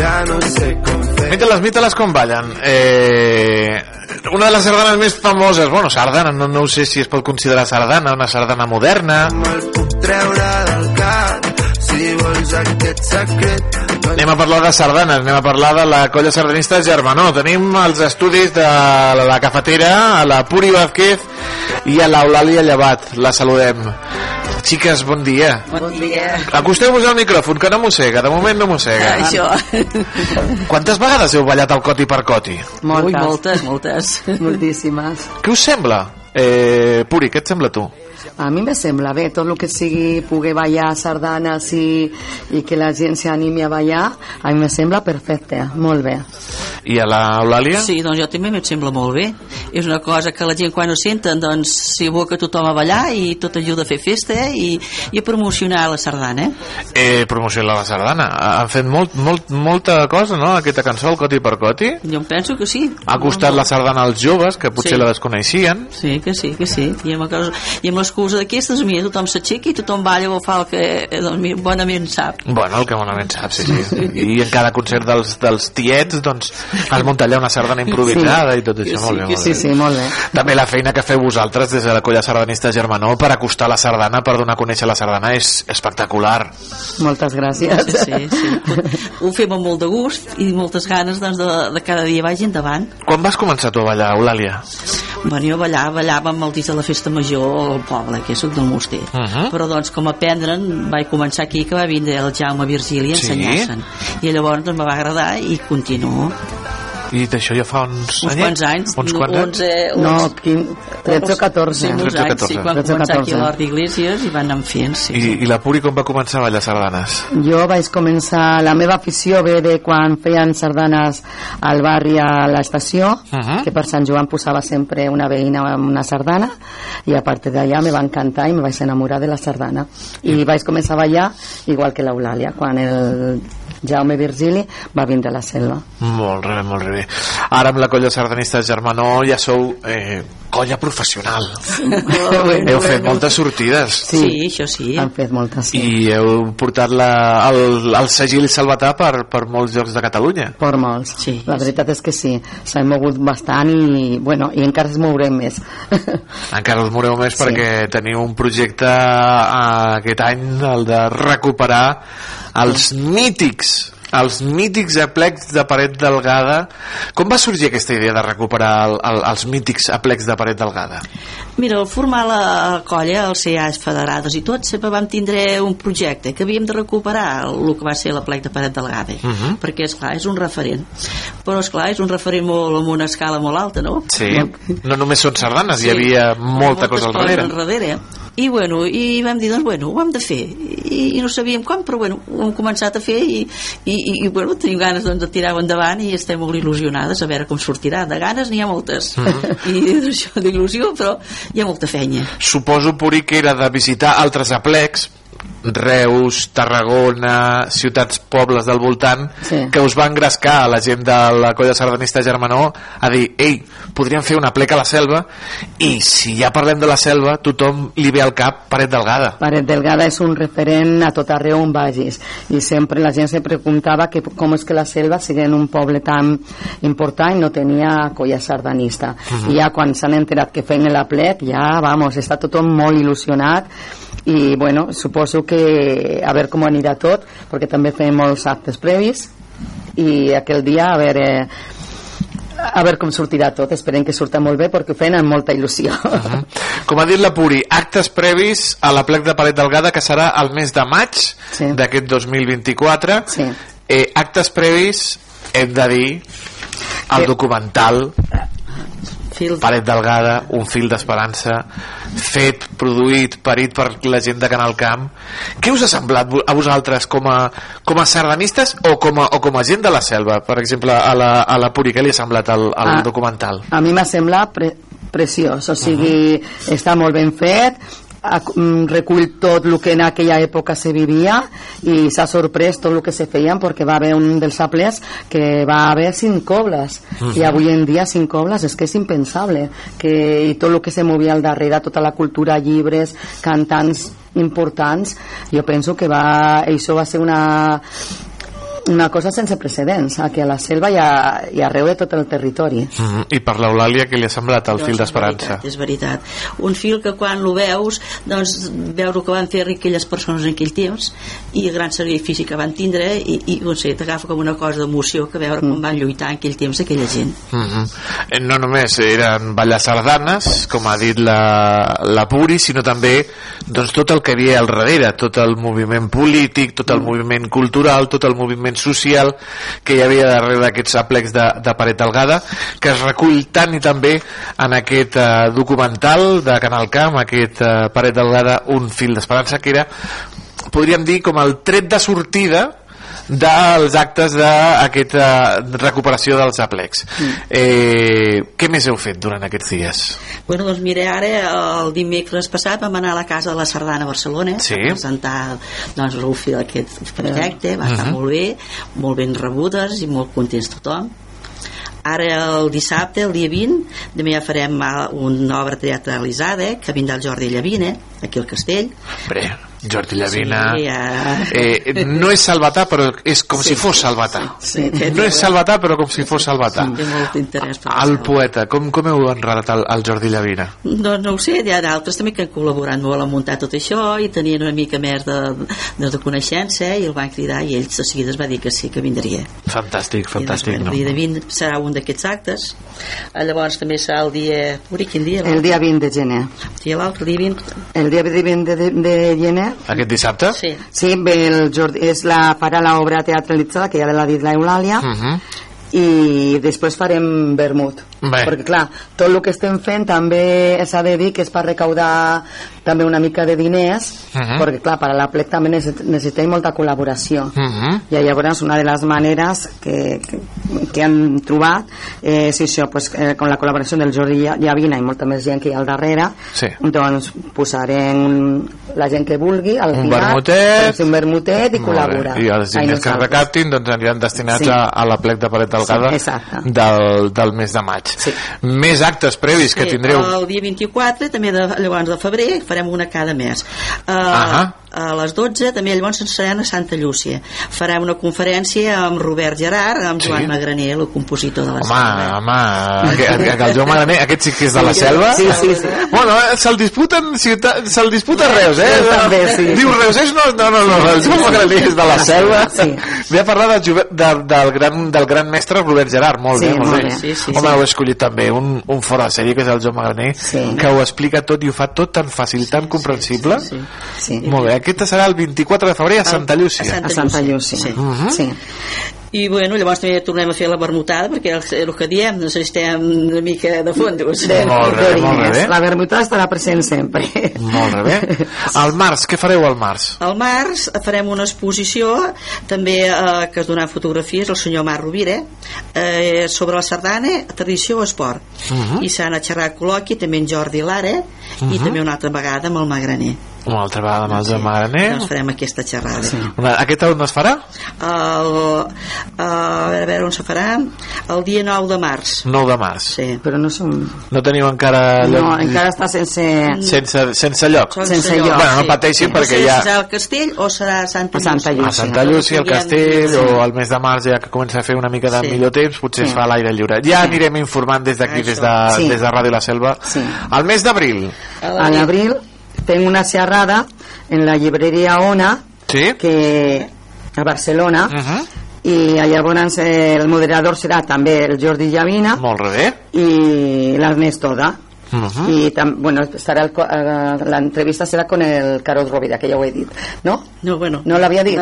ja no sé com fer Míteles, míteles com ballen. Eh, una de les sardanes més famoses, bueno, sardana, no, no sé si es pot considerar sardana, una sardana moderna. treure del cap si vols aquest secret Anem a parlar de sardanes, anem a parlar de la colla sardanista Germanó. Tenim els estudis de la cafetera, a la Puri Vázquez i a l'Eulàlia Llevat. La saludem. Xiques, bon dia. Bon dia. Acosteu-vos al micròfon, que no mossega, de moment no mossega. Això. Quantes vegades heu ballat el coti per coti? Moltes. Ui, moltes, moltes. Moltíssimes. Què us sembla? Eh, Puri, què et sembla a tu? A mi me sembla bé, tot el que sigui poder ballar sardanes i, i que la gent s'animi a ballar, a mi me sembla perfecte, molt bé. I a l'Eulàlia? Sí, doncs jo també em sembla molt bé. És una cosa que la gent quan ho senten, doncs s'hi aboca tothom a ballar i tot ajuda a fer festa eh? I, i a promocionar la sardana. Eh? Eh, promocionar la sardana. Han fet molt, molt, molta cosa, no?, aquesta cançó, el Coti per Coti. Jo em penso que sí. Ha costat la sardana als joves, que potser Sí. la desconeixien. Sí, que sí, que sí. I amb, cosa, i amb l'excusa d'aquestes, mira, tothom s'aixeca i tothom balla o fa el que eh, doncs, mira, bonament sap. Bueno, el que bonament sap, sí, sí. I en cada concert dels, dels tiets, doncs, es munta allà una sardana improvisada i tot això. molt bé, molt Sí, bé. sí, molt bé. També la feina que feu vosaltres des de la colla sardanista Germanó per acostar la sardana, per donar a conèixer la sardana, és espectacular. Moltes gràcies. Sí, sí, sí. Ho fem amb molt de gust i moltes ganes doncs, de, de cada dia vagi endavant. Quan vas començar tu a ballar, Eulàlia? Bueno, jo ballava, ballava amb el disc de la festa major al poble, que soc del Moster. Uh -huh. Però doncs com aprendre'n vaig començar aquí que va vindre el Jaume Virgili a Sí? ensenyar-se'n. I llavors doncs, me va agradar i continuo. I d'això ja fa uns, Uns quants anys. Uns quants anys? 11, No, quin, 13 o 14. Sí, molts 13 o anys, sí, 14. quan 13 o començar aquí a 14. l'Hort d'Iglesias i van anar fent, sí. I, I la Puri com va començar a ballar sardanes? Jo vaig començar, la meva afició ve de quan feien sardanes al barri a l'estació, Uh -huh. que per Sant Joan posava sempre una veïna amb una sardana, i a partir d'allà me va encantar i me vaig enamorar de la sardana. I vaig començar a ballar igual que l'Eulàlia, quan el Jaume Virgili va vindre a la selva. Molt bé, molt bé. Ara amb la colla sardanista Germanó ja sou eh, colla professional. heu fet moltes sortides. Sí, això sí. Han fet moltes, sí. I heu portat la, el, el segil salvatà per, per molts llocs de Catalunya. Per molts. Sí, la veritat és que sí, s'ha mogut bastant i, bueno, i encara es mourem més. Encara us moreu més Sí. perquè teniu un projecte eh, aquest any, el de recuperar els mítics els mítics aplecs de paret delgada com va sorgir aquesta idea de recuperar el, el, els mítics aplecs de paret delgada? Mira, al formar la colla, els CAs federades i tot, sempre vam tindre un projecte que havíem de recuperar el que va ser la plec de paret delgada, Uh -huh. perquè, és clar és un referent. Però, és clar és un referent molt, amb una escala molt alta, no? Sí, no només són sardanes, hi havia molta cosa al coses darrere. I, bueno, i vam dir, doncs, bueno, ho hem de fer. I, i no sabíem com, però, bueno, ho hem començat a fer i, i, i, bueno, tenim ganes doncs, de tirar-ho endavant i estem molt il·lusionades a veure com sortirà. De ganes n'hi ha moltes. Mhm. I d'això d'il·lusió, però hi ha molta feina. Suposo, Puri, que era de visitar altres aplecs Reus, Tarragona, ciutats, pobles del voltant, Sí. que us va engrescar a la gent de la colla sardanista Germanó a dir, ei, podríem fer una pleca a la selva i si ja parlem de la selva, tothom li ve al cap Paret Delgada. Paret Delgada és un referent a tot arreu on vagis i sempre la gent se preguntava que com és que la selva, sent un poble tan important, no tenia colla sardanista. Mhm. I ja quan s'han enterat que feien la plec, ja, vamos, està tothom molt il·lusionat i, bueno, suposo que a veure com anirà tot, perquè també fem molts actes previs i aquell dia, a veure, a veure com sortirà tot. Esperem que surta molt bé perquè ho feien amb molta il·lusió. Com ha dit la Puri, actes previs a la plec de Paret Delgada que serà el mes de maig Sí. d'aquest 2024 Sí. eh, actes previs hem de dir el documental Paret Delgada, un fil d'esperança fet, produït, parit per la gent de Canal Camp què us ha semblat a vosaltres com a, com a sardanistes o com a, o com a gent de la selva per exemple a la, a la Puri què li ha semblat el, el Ah. documental? A mi m'ha semblat pre preciós, o sigui, està molt ben fet, recull tot el que en aquella època se vivia i s'ha sorprès tot el que se feien perquè va haver un dels aplers que va haver cinc cobles Mhm. i avui en dia cinc cobles és que és impensable que, i tot el que se movia al darrere tota la cultura, llibres, cantants importants jo penso que va, això va ser una una cosa sense precedents aquí a la selva i, a, i arreu de tot el territori Mm, I per l'Eulàlia què li ha semblat el fil d'esperança? és veritat un fil que quan lo veus doncs veure el que van fer aquelles persones en aquell temps i el gran sacrifici que van tindre i, i no sé, t'agafa com una cosa d'emoció que veure com van lluitar en aquell temps aquella gent Mhm. Eh, No només eren ballar sardanes, com ha dit la, la Puri, sinó també doncs, tot el que hi havia al darrere, tot el moviment polític, tot el moviment cultural, tot el moviment social que hi havia darrere d'aquests aplecs de, de Paret Delgada, que es recull tant i també en aquest eh, documental de Canal Camp, aquest eh, Paret Delgada, un fil d'esperança, que era, podríem dir, com el tret de sortida dels actes d'aquesta recuperació dels aplecs. Eh, què més heu fet durant aquests dies? Bueno, doncs mira, ara el dimecres passat vam anar a la Casa de la Sardana a Barcelona Sí. a presentar doncs, l'UFI d'aquest projecte, va estar Mhm. molt bé, molt ben rebudes i molt contents tothom. Ara el dissabte, el dia 20, també ja farem eh, una obra teatralitzada que vindrà el Jordi Llavina, aquí al castell. Bé, Jordi Llavina... Sí, ja... Eh, no és salvatà, però és com Sí. si fos salvatà. Sí, no és salvatà, però com si fos salvatà. Té molt interès per El poeta, com, com heu enredat el, el Jordi Llavina? Doncs no ho sé, hi ha d'altres també que han col·laborat molt a muntar tot això i tenien una mica més de, de, de coneixença i el van cridar i ells de seguida es va dir que sí, que vindria. Fantàstic, fantàstic. El No? dia de 20 serà un d'aquests actes. Eh, Llavors també serà el dia... Uri, quin dia? el dia 20 de gener I l'altre, el dia 20... el dia 20 de, de, de gener Aquest dissabte? Sí. Sí, ve el Jordi, és la, farà l'obra teatralitzada que ja l'ha dit l'Eulàlia Uh -huh. i després farem vermut Bé. perquè clar, tot el que estem fent també s'ha de dir que és per recaudar també una mica de diners Uh -huh. perquè clar, per a la plec també necess- necessitem molta col·laboració Uh -huh. i llavors una de les maneres que, que, que han trobat és això, pues, eh, con la col·laboració del Jordi Lla- Llavina i molta més gent que hi ha al darrere Sí. doncs posarem la gent que vulgui al Un final, vermutet. fer un vermutet i col·laborar I els diners que recaptin doncs, aniran destinats Sí. a, a la plec de Paret Delgada Sí, exacte. del, del mes de maig. Sí. Més actes previs que Sí, tindreu. El dia 24, també de, llavors de febrer, farem una cada mes. Uh, Ahà. A les 12 també llavors ens serem a Santa Llúcia. Farem una conferència amb Robert Gerard, amb Joan Sí. Magraner, el compositor de la Home, selva. home, que, que, que el Joan Magraner, aquest sí que és de la Sí, selva. sí, sí, sí. Bueno, eh, se'l disputen, ciutat, se'l disputa Reus, eh? Sí, també, sí. Diu Reus, és no, no, no, no, el Joan Magraner és de la selva. Sí. Ve a parlar del, jove- del, gran, del gran mestre Robert Gerard, molt Sí, bé, molt, molt bé. bé. Sí, sí, Home, sí. heu escollit també un, un fora de sèrie, que és el Joan Magraner, Sí. que ho explica tot i ho fa tot tan fàcil, tan comprensible. Sí, sí. Molt bé, aquest serà el 24 de febrer a Santa Llúcia. a Santa Llúcia Sí. Mhm. sí. I bueno, llavors també tornem a fer la vermutada, perquè el, el que diem necessitem una mica de fondos. De, Molt bé, molt bé. la vermutada estarà present sempre Molt bé. Al març, què fareu al març? Al març farem una exposició també eh, que es donarà fotografies el senyor Marc Rovira eh, sobre la sardana, tradició o esport Mhm. i s'han a xerrar col·loqui també en Jordi Lara i Mhm. també una altra vegada amb el Magraner una altra vegada amb els de Magraner doncs farem aquesta xerrada sí. una, aquest on es farà? el, a veure, a veure on se farà el dia 9 de març 9 de març sí. però no som... no teniu encara No, lloc- encara està sense... sense, sense lloc Sense lloc, bueno, no sí. pateixin Sí. perquè no sé ja serà el castell o serà a Santa A Santa Llúcia a Santa Llúcia, al castell o al mes de març ja que comença a fer una mica de Sí. millor temps potser es Sí. fa a l'aire lliure ja anirem informant des d'aquí, des, de, Sí. des de Ràdio La Selva al mes d'abril A l'abril tengo una xerrada en la llibreria Ona sí? que a Barcelona Uh -huh. I llavors eh, el moderador serà també el Jordi Llavina. Molt bé. I l'Ernest Toda Uh -huh. y tam- bueno estará el eh, la entrevista será con el Carlos Rovira que ya ho he dit ¿no? no bueno. No l'havia dit?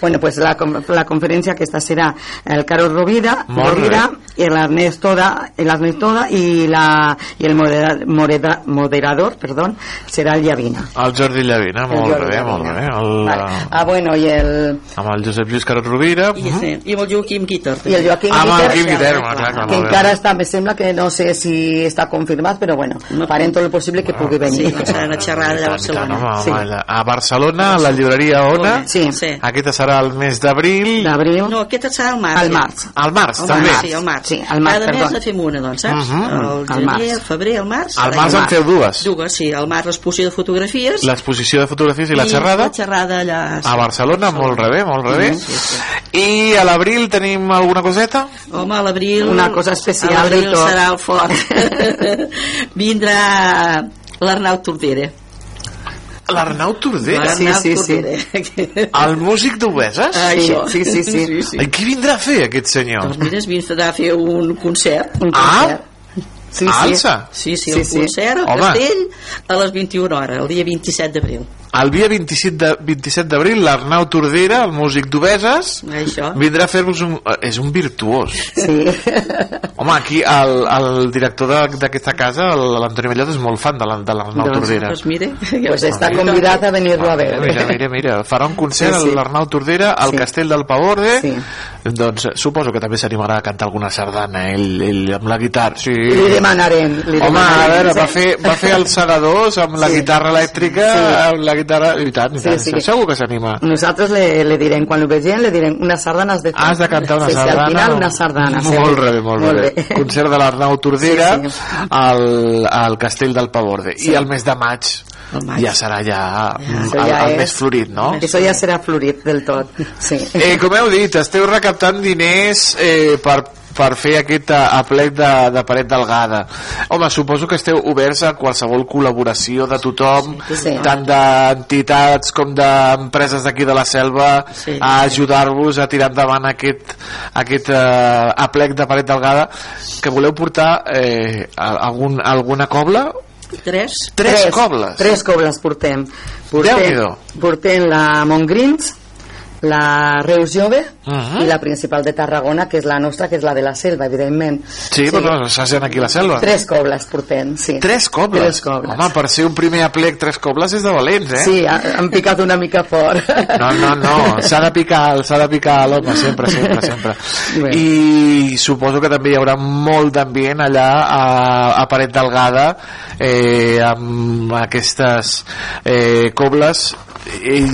Bueno pues la, la conferència que esta serà el Carlos Rovira, Molt Rovira i l'Ernest Toda, Toda i, la, i el modera, modera, moderador perdón, serà el Llavina. El Jordi Llavina, molt Jordi bé, Llavina. molt bé el, vale. ah bueno i el, amb el Josep Lluís Carot Rovira. I, sí, i amb el Joaquim Guitar i el Joaquim Guiter, Guiterma, clar, clar, que encara està, me sembla que no sé si està confirmat però bueno, farem tot el possible que pugui venir sí, serà una xerrada a Barcelona Home, Sí. home, a Barcelona, a la llibreria Ona sí. sí. aquesta serà el mes d'abril d'abril no, aquest serà el març Al ja. març. al març, El també març, sí, el març. Sí, al març, Cada mes perdó. ne fem una, doncs, saps? Mhm. El Al gener, març. el febrer, el març. al serà març en feu dues Dues, sí. El març l'exposició de fotografies l'exposició de fotografies i la xerrada la xerrada allà. a Barcelona, molt rebé, molt rebé Sí, sí. i a l'abril tenim alguna coseta? Home, a l'abril... Una cosa especial a l'abril del tot. serà el fort. Vindrà l'Arnau Tordera. l'Arnau Tordera Sí, sí, sí. El músic d'Obeses? Ah, sí, sí, sí. sí, sí. I qui vindrà a fer aquest senyor? Doncs mira, es vindrà a fer un concert. un Ah, concert. Sí, sí. Alça Sí, sí, Sí, el sí. concert al castell a les 21 hores, el dia 27 d'abril. el dia 27 de, 27 d'abril l'Arnau Tordera, el músic d'Obeses vindrà a fer-vos un... eh, és un virtuós sí. home, aquí el, el director de- d'aquesta casa l'Antoni Mellot és molt fan de la- de l'Arnau Doncs- Tordera Doncs mire, pues està convidat a venir-lo a veure Mira, mira, mira, farà un concert Sí, sí. a l'Arnau Tordera al Sí. Castell del Pavorde Sí. doncs eh, suposo que també s'animarà a cantar alguna sardana ell, ell amb la guitarra sí. li demanarem li Home, a demanarem, veure, va sí. fer, va fer els segadors amb la Sí. guitarra elèctrica, Sí. amb la guitarra... I tant, i Sí, tant. sí. Segur que s'anima. nosaltres le, le direm, quan ho vegem le direm una sardana has de fer Has de cantar una sí, sardana. sí, al final una sardana Molt bé, molt, bé. Concert de l'Arnau Tordera Sí, sí. Al, al Castell del Pavorde. Sí. I el mes de maig, El ja serà ja, el, ja el és- més florit, no? Això ja serà florit del tot. Sí. Eh, com heu dit, esteu recaptant diners eh, per, per fer aquest eh, aplec de, de paret delgada. Home, suposo que esteu oberts a qualsevol col·laboració de tothom, Sí. tant d'entitats com d'empreses d'aquí de la selva, Sí. a ajudar-vos a tirar endavant aquest, aquest eh, aplec de paret delgada que voleu portar eh, algun, alguna cobla? Tres. Tres, cobles? Tres cobles portem. Portem, portem la Montgrins, la Reus Jove Uh -huh. i la principal de Tarragona, que és la nostra, que és la de la selva, evidentment. Sí, sí. però s'hacen aquí a la selva. Tres cobles portem, sí. Tres cobles? Tres cobles. Home, per ser un primer aplec tres cobles és de valents, eh? Sí, ha- han picat una mica fort. No, no, no, s'ha de picar, s'ha de picar l'home, sempre, sempre, sempre. Bé. I suposo que també hi haurà molt d'ambient allà a, a Paret Delgada eh, amb aquestes eh, cobles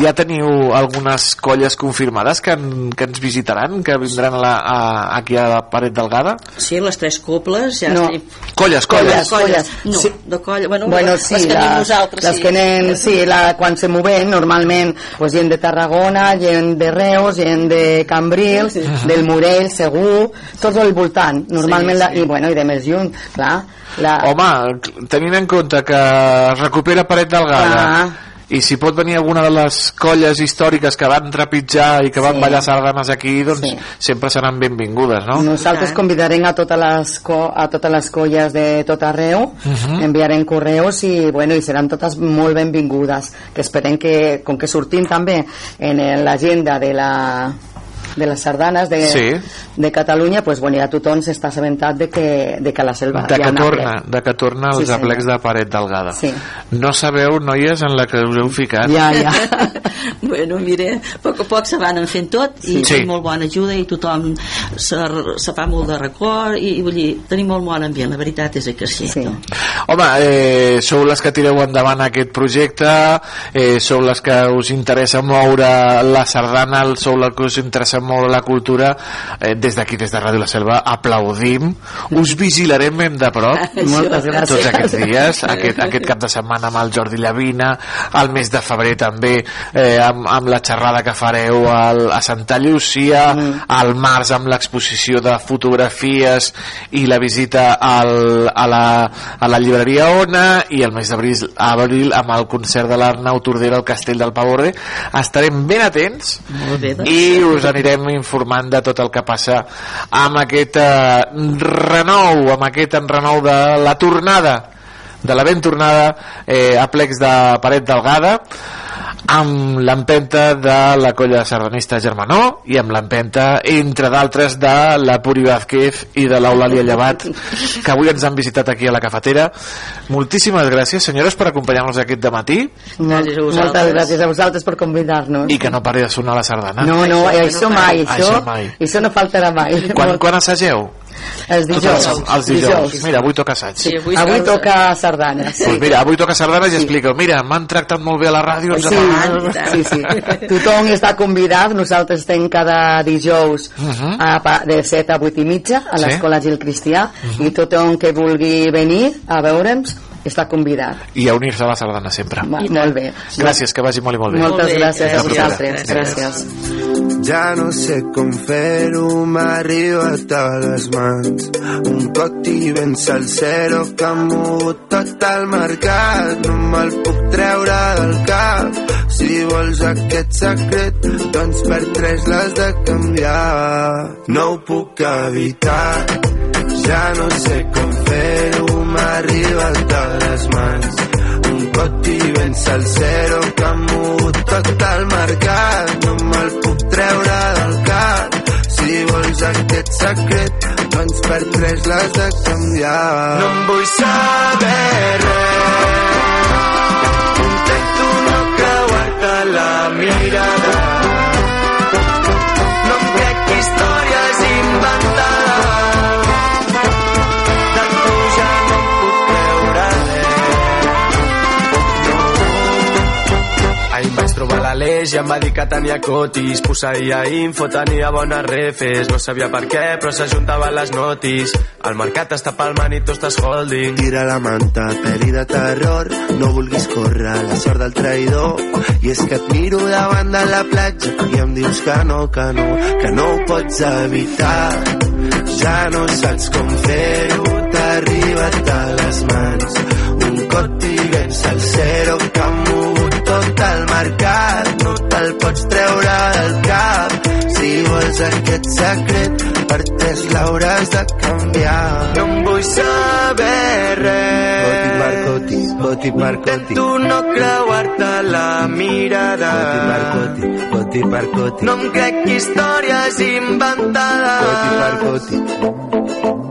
ja teniu algunes colles confirmades que, en, que ens visitaran, que vindran a la, a, aquí a la Paret Delgada? Sí, les tres cobles ja No. estem... Colles, colles. Colles, colles. No, Sí. de colla... Bueno, Bueno, sí, les que anem nosaltres, les sí. que anem, sí, la, quan se moven, normalment, pues, gent de Tarragona, gent de Reus, gent de Cambrils, del Morell, segur, tots al voltant, normalment, Sí, la, sí. i bueno, i de més lluny, clar. La, Home, tenint en compte que es recupera Paret Delgada Clar. I si pot venir alguna de les colles històriques que van trepitjar i que van Sí. ballar sardanes aquí, doncs Sí. sempre seran benvingudes, no? Nosaltres convidarem a totes les, co a totes les colles de tot arreu, Mhm. enviarem correus i, bueno, i seran totes molt benvingudes, que esperem que, com que sortim també en l'agenda de la de les sardanes de, Sí. de Catalunya, pues, bueno, ja tothom s'està assabentat de que, de que a la selva de que torna, aplec. de que torna Sí, els senyor. aplecs de paret delgada. Sí. No sabeu, noies, en la que us heu ficat. Ja, ja. bueno, mira, a poc a poc se van fent tot i Sí. sí. tenim molt bona ajuda i tothom se, se fa molt de record i, i vull dir, tenim molt bon ambient, la veritat és que sí. sí. Home, eh, sou les que tireu endavant aquest projecte, eh, sou les que us interessa moure la sardana, sou les que us interessa moure la cultura. Eh, des d'aquí, des de Ràdio La Selva, aplaudim. Us vigilarem ben de prop. Moltes gràcies. Tots aquests dies, aquest, aquest cap de setmana amb el Jordi Llavina, al mes de febrer també, eh, amb, amb la xerrada que fareu al, a Santa Llucia, mm. al març amb l'exposició de fotografies i la visita al, a, la, a la llibreria Ona i el mes d'abril abril amb el concert de l'Arnau Tordera al Castell del Pavorde estarem ben atents Molt bé, doncs. i us anirem informant de tot el que passa amb aquest eh, renou amb aquest enrenou de la tornada de la ben tornada eh, a plecs de paret delgada amb l'empenta de la colla sardanista Germanó i amb l'empenta, entre d'altres, de la Puri Vázquez i de l'Eulàlia Llevat, que avui ens han visitat aquí a la cafetera. Moltíssimes gràcies, senyores, per acompanyar-nos aquest de matí Gràcies a Moltes gràcies a vosaltres per convidar-nos. i que no pari de sonar la sardana. No, no, això, mai, això, Això mai. això no faltarà mai. Quan, quan assageu? Els dijous. Tots Els dijous. Mira, avui toca assaig. Sí, avui, avui toca sardanes. Pues mira, avui toca sardanes i expliqueu, mira, m'han tractat molt bé a la ràdio, Sí, apaguem. sí, sí. Tothom està convidat. Nosaltres estem cada dijous a, pa- de 7 a 8 i mitja a Sí. l'escola Gil Cristià i tothom que vulgui venir a veure'ns està convidat. I a unir-se a la sardana sempre. Va, molt bé. Gràcies, que vagi molt i molt bé. Moltes gràcies a Fins la propera. vosaltres. Gràcies. Ja no sé com fer-ho, m'ha arribat a les mans. Un coti ben salsero que ha mogut tot el mercat. No me'l puc treure del cap. Si vols aquest secret, doncs per tres l'has de canviar. No ho puc evitar, ja no sé com fer-ho, m'ha arribat a les mans. Un coti ben salsero que ha mogut tot el mercat. No me'l puc treure del cap. Si vols aquest secret, doncs per tres l'has de canviar. No em vull saber res. Intento no creuar-te la mirada. l'Aleix i em va dir que tenia cotis Posseïa info, tenia bones refes No sabia per què, però s'ajuntaven les notis El mercat està palmant i tu estàs holding Tira la manta, peli de terror, no vulguis córrer la sort del traïdor. I és que et miro davant de la platja i em dius que no, que no, que no ho pots evitar. Ja no saps com fer-ho, t'ha arribat a les mans. Un coti ben salsero que ha mogut mercat, no te'l pots treure del cap. Si vols aquest secret, per tres l'hauràs de canviar. No em vull saber res Boti Marcoti, Boti Marcoti. Intento no creuar-te la mirada Boti Marcoti, Boti Marcoti. No em crec històries inventades Boti Marcoti.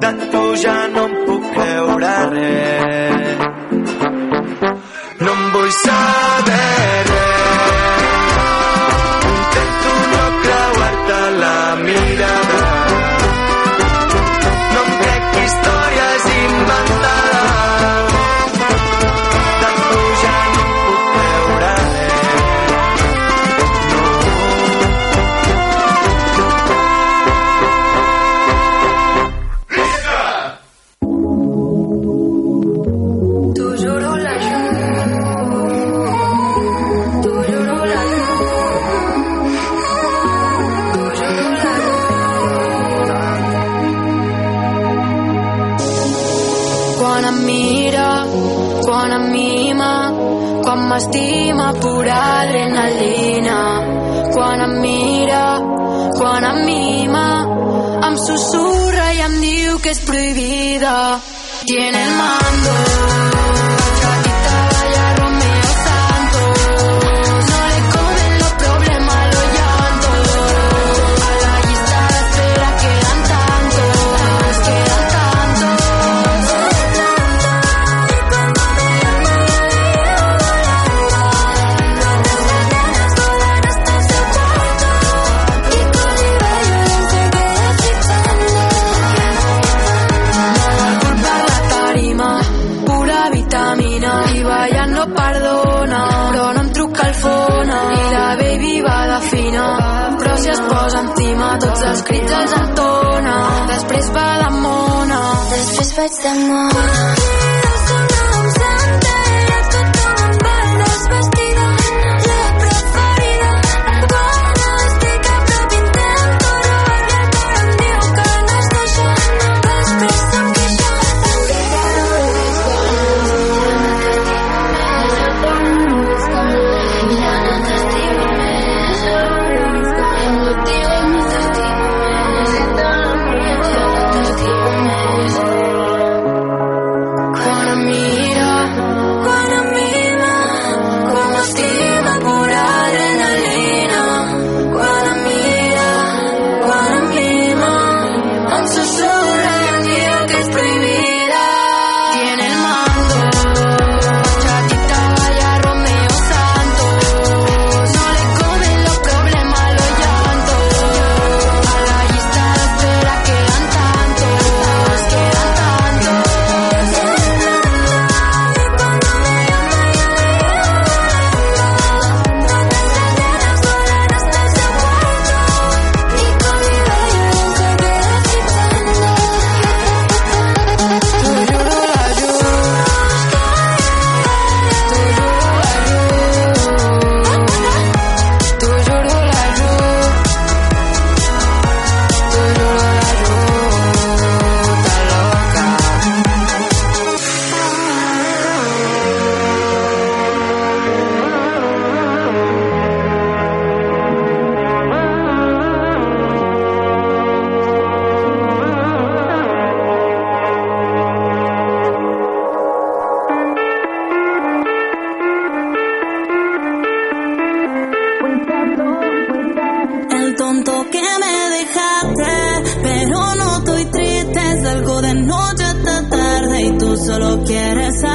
quieres saber.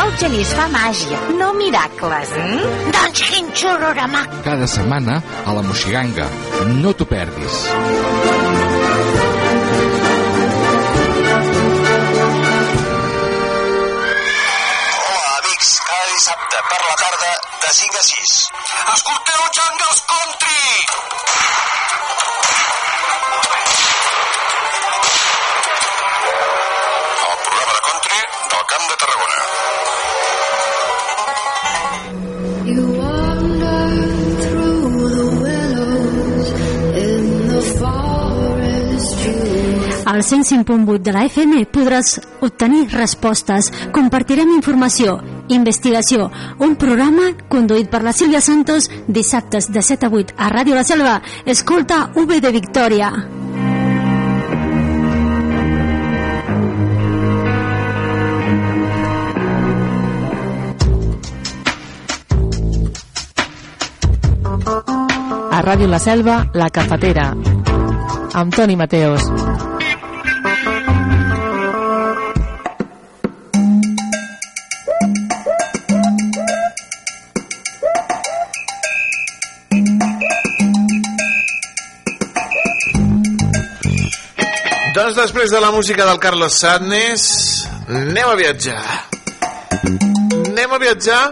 El genís fa màgia, no miracles. Mm? Doncs quin xurorama. Cada setmana a la Moxiganga. No t'ho perdis. Hola, amics. Cada dissabte per la tarda de 5 a 6. Escolteu Jungles Country! Camp de Tarragona. You wander through the willows in the forest. You Al 105.8 de la FM podràs obtenir respostes, compartirem informació, investigació, un programa conduït per la Sílvia Santos dissabtes de 7 a 8 a Ràdio La Selva. Escolta V de Victòria. Ràdio La Selva, La Cafetera, amb Toni Mateos. Doncs després de la música del Carlos Sadness, anem a viatjar. Anem a viatjar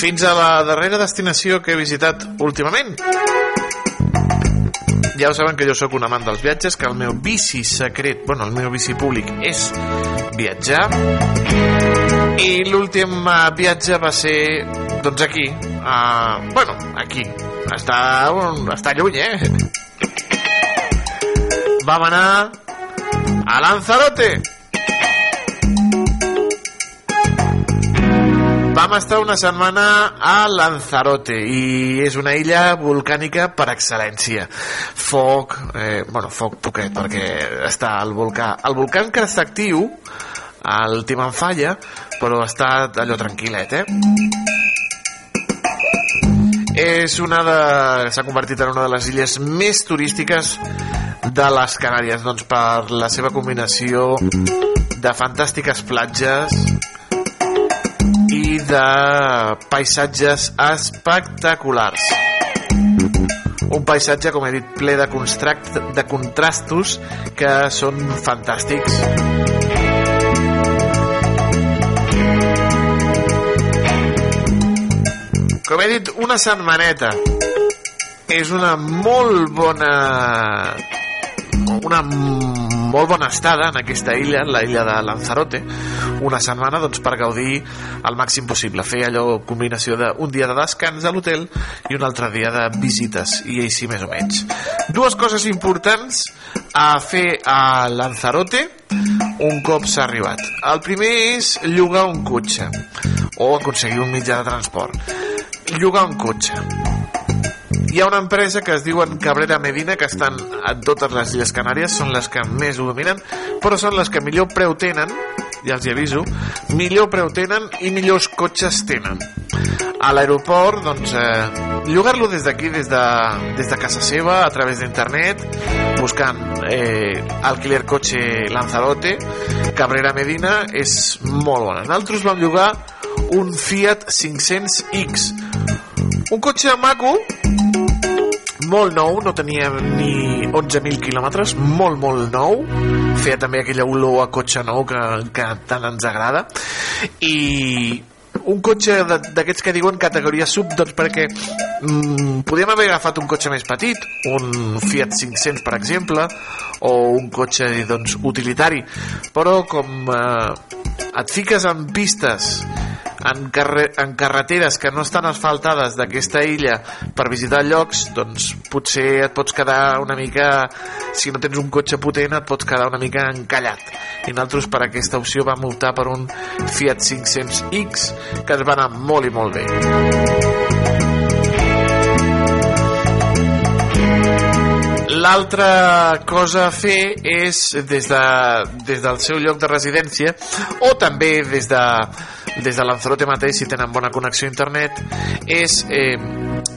fins a la darrera destinació que he visitat últimament. Ja ho saben que jo sóc un amant dels viatges, que el meu bici secret, bueno, el meu bici públic és viatjar. I l'últim eh, viatge va ser, doncs aquí, uh, bueno, aquí, està, està lluny, eh? Vam anar a Lanzarote. Vam estar una setmana a Lanzarote i és una illa volcànica per excel·lència. Foc, eh, bueno, foc poquet perquè està el volcà. El volcà encara està actiu, el Timanfaya, però està allò tranquil·let, eh? És una de... s'ha convertit en una de les illes més turístiques de les Canàries, doncs per la seva combinació de fantàstiques platges de paisatges espectaculars. Un paisatge, com he dit, ple de, de contrastos que són fantàstics. Com he dit, una setmaneta. És una molt bona una molt bona estada en aquesta illa, la illa de Lanzarote, una setmana doncs, per gaudir al màxim possible. Fer allò combinació d'un dia de descans a l'hotel i un altre dia de visites, i així més o menys. Dues coses importants a fer a Lanzarote un cop s'ha arribat. El primer és llogar un cotxe o aconseguir un mitjà de transport. Llogar un cotxe hi ha una empresa que es diuen Cabrera Medina que estan a totes les Illes Canàries són les que més ho dominen però són les que millor preu tenen ja els hi aviso, millor preu tenen i millors cotxes tenen. A l'aeroport, doncs, eh, llogar-lo des d'aquí, des, de, des de casa seva, a través d'internet, buscant eh, alquiler cotxe Lanzarote, Cabrera Medina, és molt bona. Nosaltres vam llogar un Fiat 500X, un cotxe maco, molt nou, no tenia ni 11.000 quilòmetres, molt, molt nou. Feia també aquella olor a cotxe nou que, que tant ens agrada. I un cotxe d'aquests que diuen categoria sub, doncs perquè mm, podíem haver agafat un cotxe més petit, un Fiat 500, per exemple, o un cotxe doncs, utilitari. Però com eh, et fiques en pistes en, carre en carreteres que no estan asfaltades d'aquesta illa per visitar llocs, doncs potser et pots quedar una mica si no tens un cotxe potent et pots quedar una mica encallat. I nosaltres per aquesta opció vam optar per un Fiat 500X que ens va anar molt i molt bé. L'altra cosa a fer és des, de, des del seu lloc de residència o també des de, des de Lanzarote mateix si tenen bona connexió a internet és eh,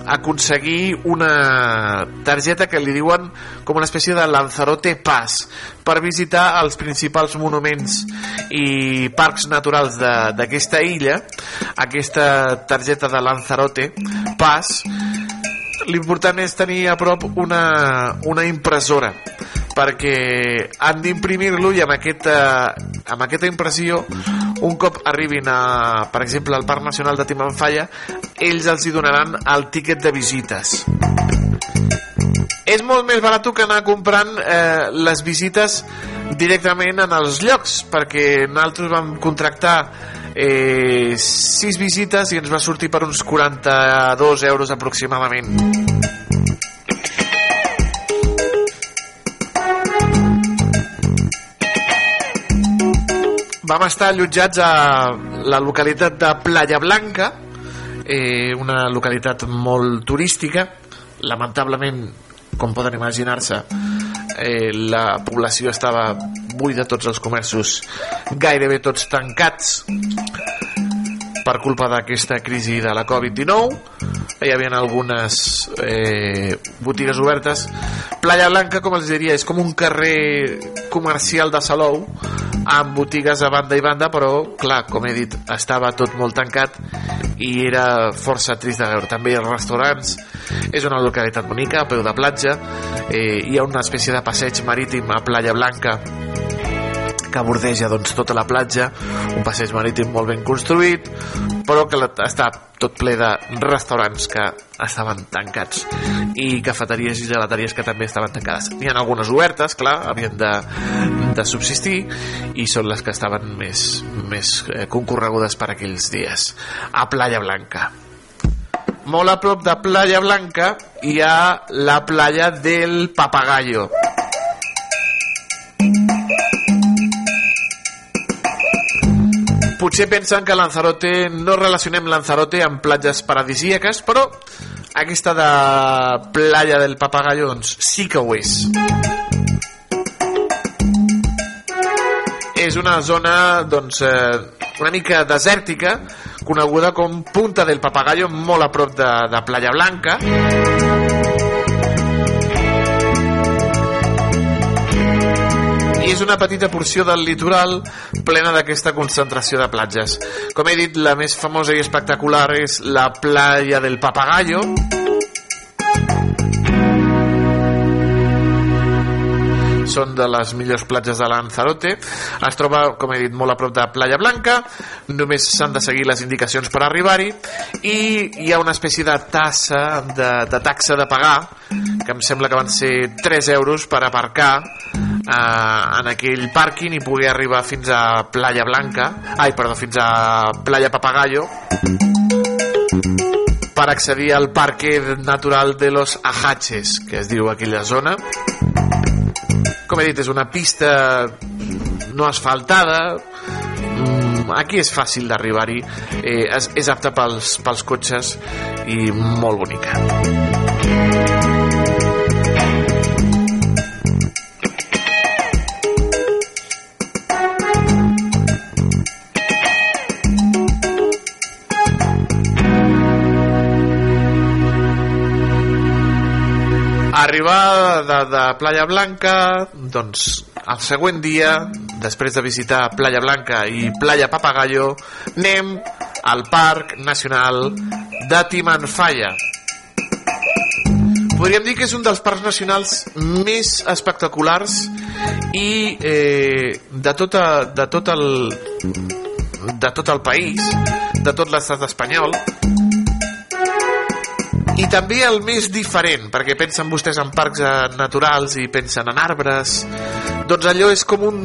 aconseguir una targeta que li diuen com una espècie de Lanzarote Pass per visitar els principals monuments i parcs naturals d'aquesta illa. Aquesta targeta de Lanzarote Pass l'important és tenir a prop una, una impressora perquè han d'imprimir-lo i amb aquesta, amb aquesta impressió un cop arribin a, per exemple al Parc Nacional de Timanfaya ells els hi donaran el tíquet de visites. És molt més barat que anar comprant eh, les visites directament en els llocs perquè nosaltres vam contractar eh, 6 visites i ens va sortir per uns 42 euros aproximadament vam estar allotjats a la localitat de Playa Blanca eh, una localitat molt turística. Lamentablement com poden imaginar-se eh, la població estava buida tots els comerços gairebé tots tancats per culpa d'aquesta crisi de la Covid-19 hi havia algunes eh, botigues obertes Playa Blanca, com els diria, és com un carrer comercial de Salou amb botigues a banda i banda però, clar, com he dit, estava tot molt tancat i era força trist de veure. També els restaurants és una localitat bonica, a peu de platja eh, hi ha una espècie de passeig marítim a Playa Blanca que bordeja doncs, tota la platja, un passeig marítim molt ben construït, però que està tot ple de restaurants que estaven tancats i cafeteries i gelateries que també estaven tancades. N'hi ha algunes obertes, clar, havien de, de subsistir i són les que estaven més, més eh, concorregudes per aquells dies. A Playa Blanca. Molt a prop de Playa Blanca hi ha la playa del Papagayo. Potser pensen que Lanzarote no relacionem Lanzarote amb platges paradisíaques, però aquesta de playa del Papagayo doncs sí que ho és. És una zona doncs, eh, una mica desèrtica, coneguda com Punta del Papagayo, molt a prop de, de Playa Blanca. Una petita porció del litoral plena d'aquesta concentració de platges. Com he dit, la més famosa i espectacular és la playa del Papagayo, són de les millors platges de Lanzarote. Es troba, com he dit, molt a prop de Playa Blanca. Només s'han de seguir les indicacions per arribar-hi. I hi ha una espècie de tassa de, de taxa de pagar que em sembla que van ser 3 euros per aparcar eh, en aquell pàrquing i poder arribar fins a Playa Blanca. Ai, perdó, fins a Playa Papagayo. Per accedir al Parque Natural de los Ajaches que es diu aquella zona com he dit, és una pista no asfaltada. Mm, aquí és fàcil d'arribar-hi. Eh, és, és apta pels, pels cotxes i molt bonica arribar de, de Playa Blanca doncs el següent dia després de visitar Playa Blanca i Playa Papagayo anem al Parc Nacional de Timanfaya. Podríem dir que és un dels parcs nacionals més espectaculars i eh, de, tota, de tot el de tot el país de tot l'estat espanyol i també el més diferent perquè pensen vostès en parcs eh, naturals i pensen en arbres doncs allò és com un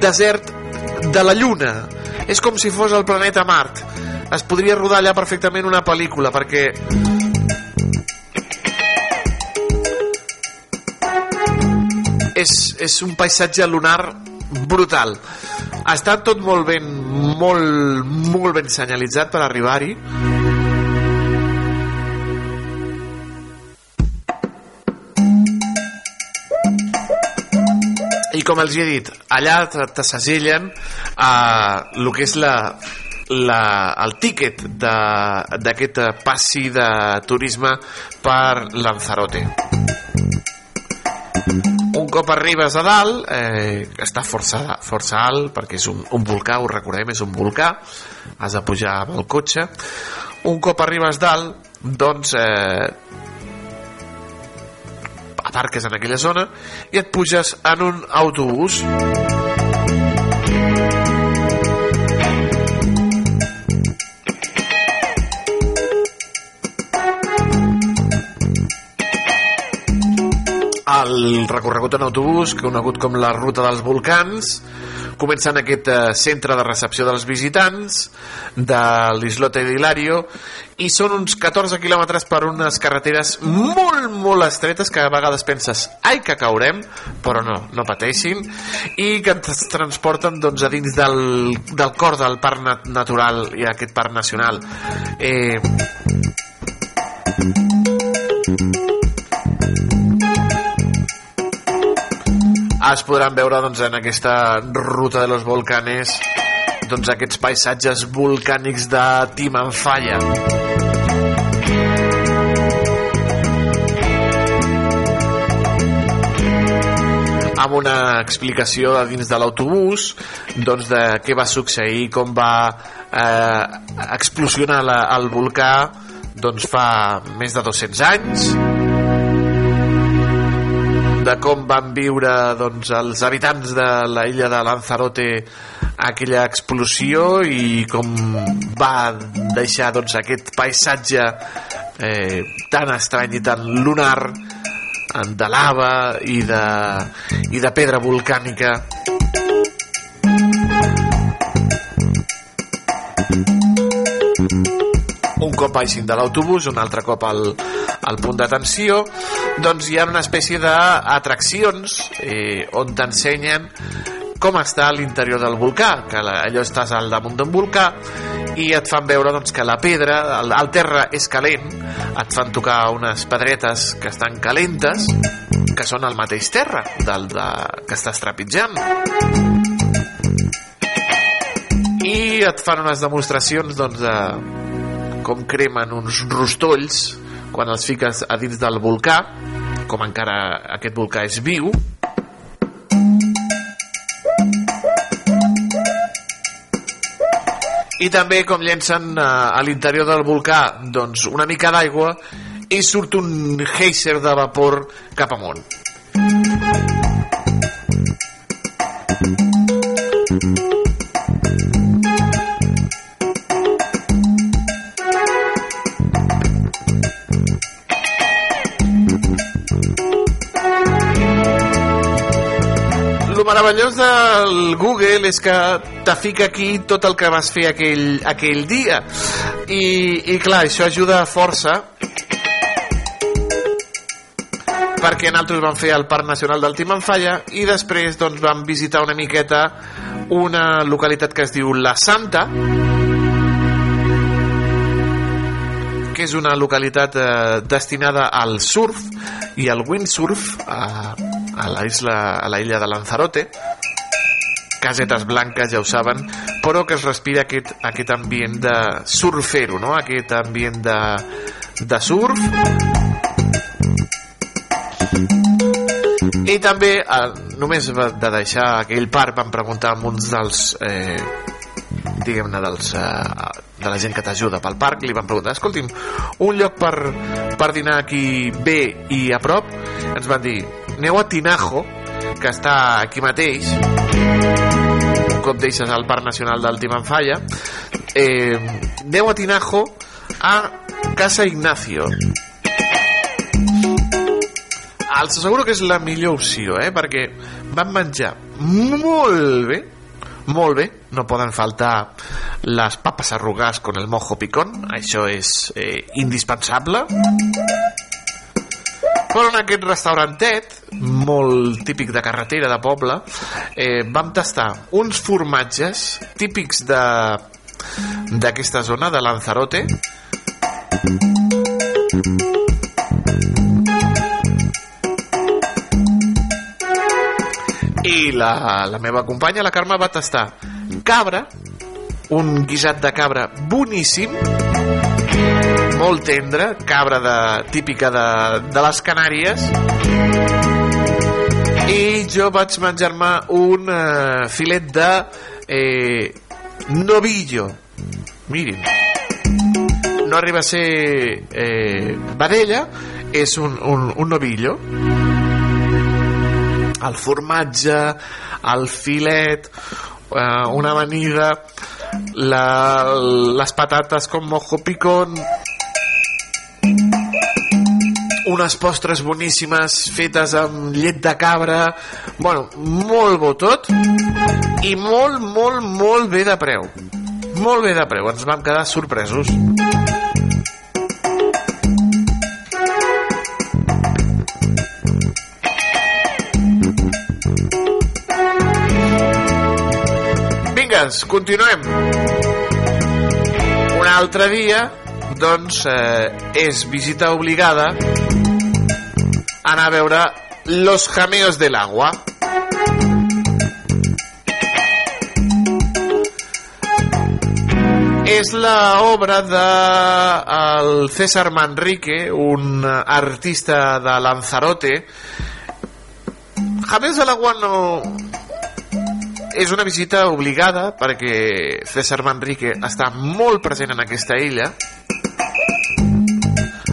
desert de la Lluna. És com si fos el planeta Mart. Es podria rodar allà perfectament una pel·lícula perquè és, és un paisatge lunar brutal. Està tot molt ben molt, molt ben senyalitzat per arribar-hi com els he dit allà t'assagellen eh, el que és la, la, el tíquet d'aquest passi de turisme per Lanzarote. Un cop arribes a dalt eh, està força, força alt perquè és un, un volcà, ho recordem, és un volcà has de pujar amb el cotxe. Un cop arribes dalt doncs eh, aparques en aquella zona i et puges en un autobús. El recorregut en autobús conegut com la ruta dels volcans comença en aquest eh, centre de recepció dels visitants de l'Islote d'Hilario i són uns 14 quilòmetres per unes carreteres molt, molt estretes que a vegades penses, ai que caurem però no, no pateixin i que ens transporten doncs, a dins del, del cor del parc nat natural i aquest parc nacional. Eh, es podran veure doncs, en aquesta ruta de los volcanes doncs, aquests paisatges volcànics de Timanfaya. Amb una explicació a dins de l'autobús doncs de què va succeir com va eh, explosionar la, el volcà doncs fa més de 200 anys de com van viure doncs, els habitants de la illa de Lanzarote aquella explosió i com va deixar doncs, aquest paisatge eh, tan estrany i tan lunar de lava i de, i de pedra volcànica un cop baixin de l'autobús, un altre cop al, al punt d'atenció, doncs hi ha una espècie d'atraccions eh, on t'ensenyen com està l'interior del volcà, que la, allò estàs al damunt d'un volcà i et fan veure doncs, que la pedra, el, el terra és calent, et fan tocar unes pedretes que estan calentes, que són el mateix terra del, de, que estàs trepitjant. I et fan unes demostracions doncs, de com cremen uns rostolls quan els fiques a dins del volcà, com encara aquest volcà és viu, i també com llencen eh, a l'interior del volcà doncs una mica d'aigua i surt un geyser de vapor cap amunt. el meravellós del Google és que te fica aquí tot el que vas fer aquell, aquell dia. I, i clar, això ajuda força perquè nosaltres vam fer el Parc Nacional del Timanfaya i després doncs, vam visitar una miqueta una localitat que es diu La Santa que és una localitat eh, destinada al surf i al windsurf a, a la isla a la illa de Lanzarote. Casetes blanques, ja ho saben, però que es respira aquest, aquest ambient de surfero, no? aquest ambient de, de surf. I també eh, només de deixar aquell parc vam preguntar a uns dels eh, diguem-ne dels eh, de la gent que t'ajuda pel parc li van preguntar, escolti'm, un lloc per, per dinar aquí bé i a prop? Ens van dir, aneu a Tinajo que està aquí mateix un cop deixes al Parc Nacional del Timanfaya eh, aneu a Tinajo a Casa Ignacio els asseguro que és la millor opció eh? perquè van menjar molt bé molt bé, no poden faltar les papes arrugades con el mojo picón, això és eh, indispensable. Però en aquest restaurantet, molt típic de carretera, de poble, eh, vam tastar uns formatges típics de d'aquesta zona, de Lanzarote, i la, la meva companya, la Carme, va tastar cabra, un guisat de cabra boníssim, molt tendre, cabra de, típica de, de les Canàries, i jo vaig menjar-me un eh, filet de eh, novillo. Mirin, no arriba a ser eh, vedella, és un, un, un novillo el formatge, el filet, eh, una amanida, la, les patates com mojo picón, unes postres boníssimes fetes amb llet de cabra, bueno, molt bo tot, i molt, molt, molt bé de preu. Molt bé de preu, ens vam quedar sorpresos. Vingues, continuem. Un altre dia, doncs, eh, és visita obligada anar a veure Los Jameos del Agua. És la obra César Manrique, un artista de Lanzarote. Jameos del Agua no, és una visita obligada perquè César Manrique està molt present en aquesta illa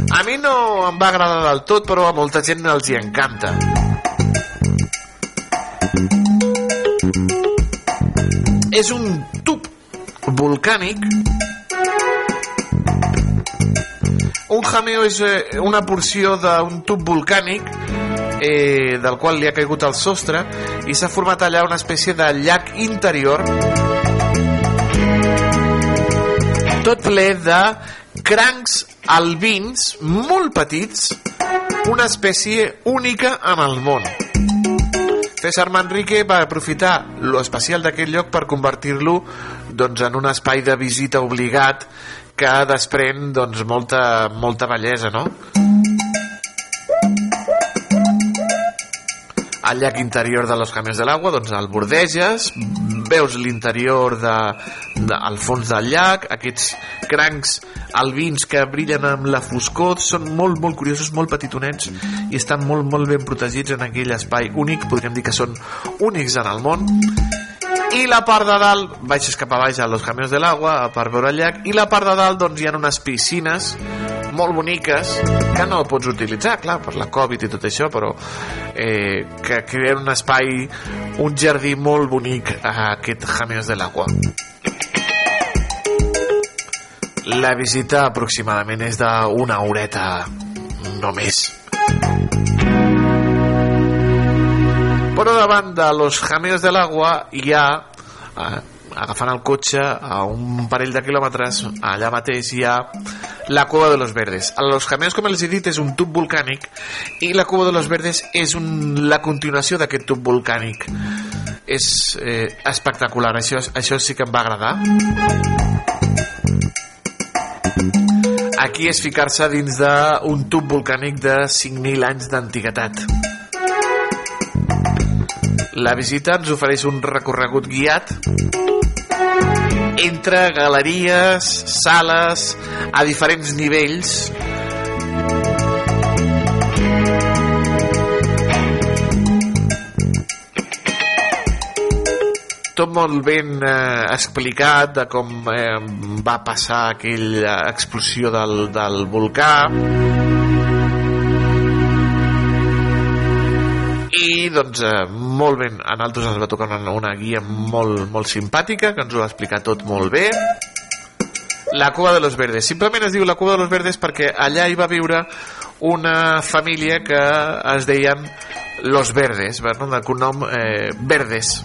a mi no em va agradar del tot però a molta gent els hi encanta. És un tub volcànic. Un jameo és eh, una porció d'un tub volcànic eh, del qual li ha caigut el sostre i s'ha format allà una espècie de llac interior tot ple de crancs albins molt petits una espècie única en el món César Manrique va aprofitar lo especial d'aquest lloc per convertir-lo doncs, en un espai de visita obligat que desprèn doncs, molta, molta bellesa, no? Al llac interior de los Camins de l'Agua doncs el bordeges, veus l'interior de, de, al fons del llac aquests crancs albins que brillen amb la foscor són molt molt curiosos, molt petitonets i estan molt molt ben protegits en aquell espai únic, podríem dir que són únics en el món. I la part de dalt, baixes cap a baix a los Caminos de l'Agua per veure el llac i la part de dalt doncs hi ha unes piscines molt boniques que no pots utilitzar, clar, per la Covid i tot això, però eh, que creen un espai, un jardí molt bonic a aquest Jaminos de l'Agua. La visita aproximadament és d'una horeta només. Però davant de los Jaminos de l'Agua hi ha eh, agafant el cotxe a un parell de quilòmetres allà mateix hi ha la Cueva de los Verdes. A los Camions com els he dit és un tub volcànic i la Cueva de los Verdes és un, la continuació d'aquest tub volcànic. És eh, espectacular. Això, això sí que em va agradar. Aquí és ficar-se dins d'un tub volcànic de 5.000 anys d'antiguitat. La visita ens ofereix un recorregut guiat entre galeries, sales, a diferents nivells. tot molt ben eh, explicat de com eh, va passar aquella explosió del, del volcà. Doncs eh, molt ben a nosaltres ens va tocar una, una guia molt, molt simpàtica que ens ho va explicar tot molt bé. La Cuba de los Verdes. Simplement es diu la Cuba de los Verdes perquè allà hi va viure una família que es deien Los Verdes no? de cognom eh, Verdes.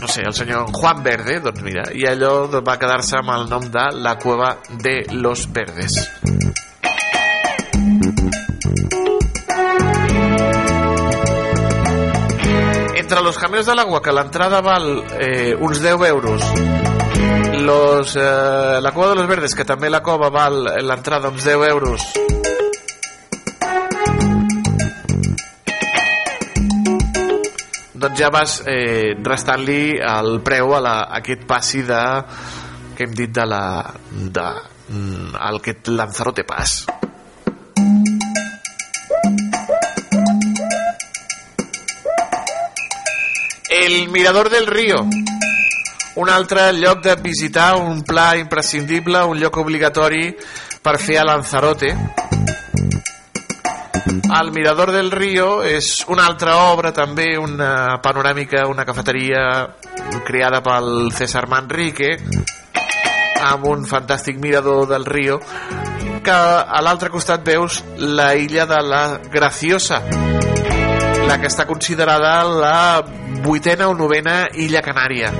No sé, el senyor Juan Verde doncs mira, i allò va quedar-se amb el nom de la Cueva de los Verdes entre los cameos del agua que l'entrada val eh, uns 10 euros los, eh, la cova de los verdes que també la cova val l'entrada uns 10 euros. Doncs ja vas eh, restant-li el preu a, la, a aquest passi de que hem dit de la de, mm, el que Lanzarote Pass El Mirador del Río un altre lloc de visitar un pla imprescindible un lloc obligatori per fer a Lanzarote. El Mirador del Río és una altra obra també una panoràmica, una cafeteria creada pel César Manrique amb un fantàstic mirador del Río que a l'altre costat veus la illa de la Graciosa la que està considerada la vuitena o novena illa canària.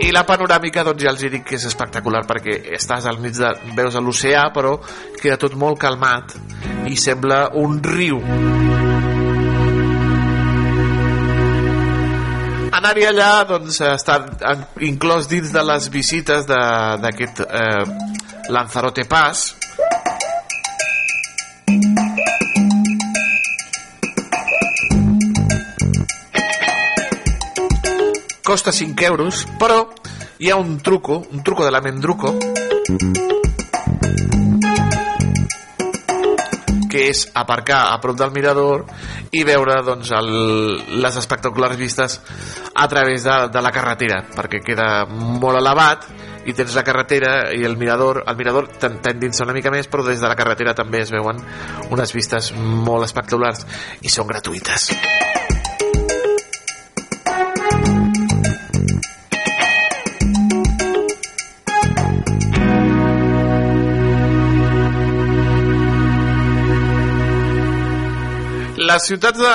I la panoràmica doncs ja els dic que és espectacular perquè estàs al mig de... veus l'oceà però queda tot molt calmat i sembla un riu. Anar-hi allà doncs està inclòs dins de les visites d'aquest eh, Lanzarote Pass costa 5 euros però hi ha un truco un truco de la Mendruco que és aparcar a prop del mirador i veure doncs, el, les espectaculars vistes a través de, de la carretera perquè queda molt elevat i tens la carretera i el mirador el mirador t'endinsa una mica més però des de la carretera també es veuen unes vistes molt espectaculars i són gratuïtes les ciutats de,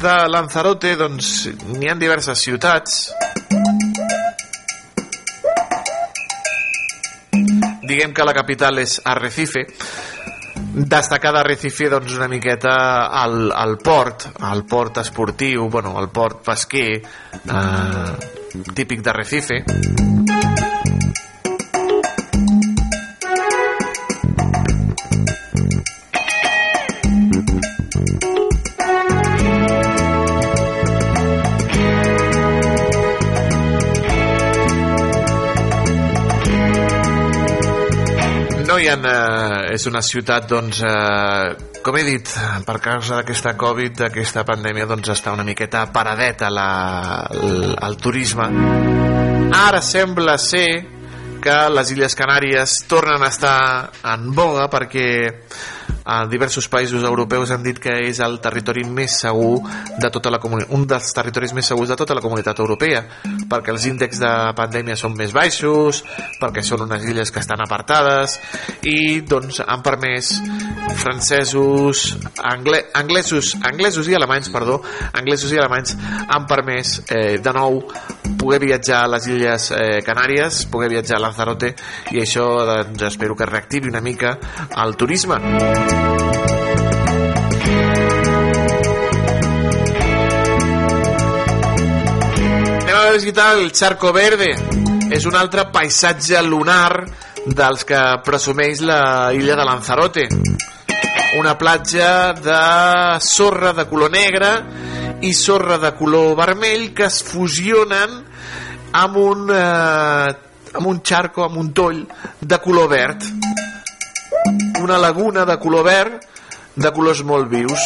de Lanzarote doncs n'hi han diverses ciutats. Diguem que la capital és Arrecife. Destacada Arrecife doncs una miqueta al, al port al port esportiu, bueno, al port pesquer eh, típic d'Arrecife. no és una ciutat doncs, eh, com he dit per causa d'aquesta Covid d'aquesta pandèmia doncs està una miqueta paradeta la, el, el turisme. Ara sembla ser que les Illes Canàries tornen a estar en boga perquè a diversos països europeus han dit que és el territori més segur de tota la comunitat, un dels territoris més segurs de tota la comunitat europea, perquè els índexs de pandèmia són més baixos, perquè són unes illes que estan apartades i doncs han permès francesos, angle, anglesos, anglesos i alemanys, perdó, anglesos i alemanys han permès eh, de nou poder viatjar a les illes eh, Canàries, poder viatjar a Lanzarote i això doncs, espero que reactivi una mica el turisme. Anem a visitar el Charco Verde. És un altre paisatge lunar dels que presumeix la illa de Lanzarote. Una platja de sorra de color negre i sorra de color vermell que es fusionen amb un, eh, amb un charco, amb un toll de color verd. Una laguna de color verd de colors molt vius.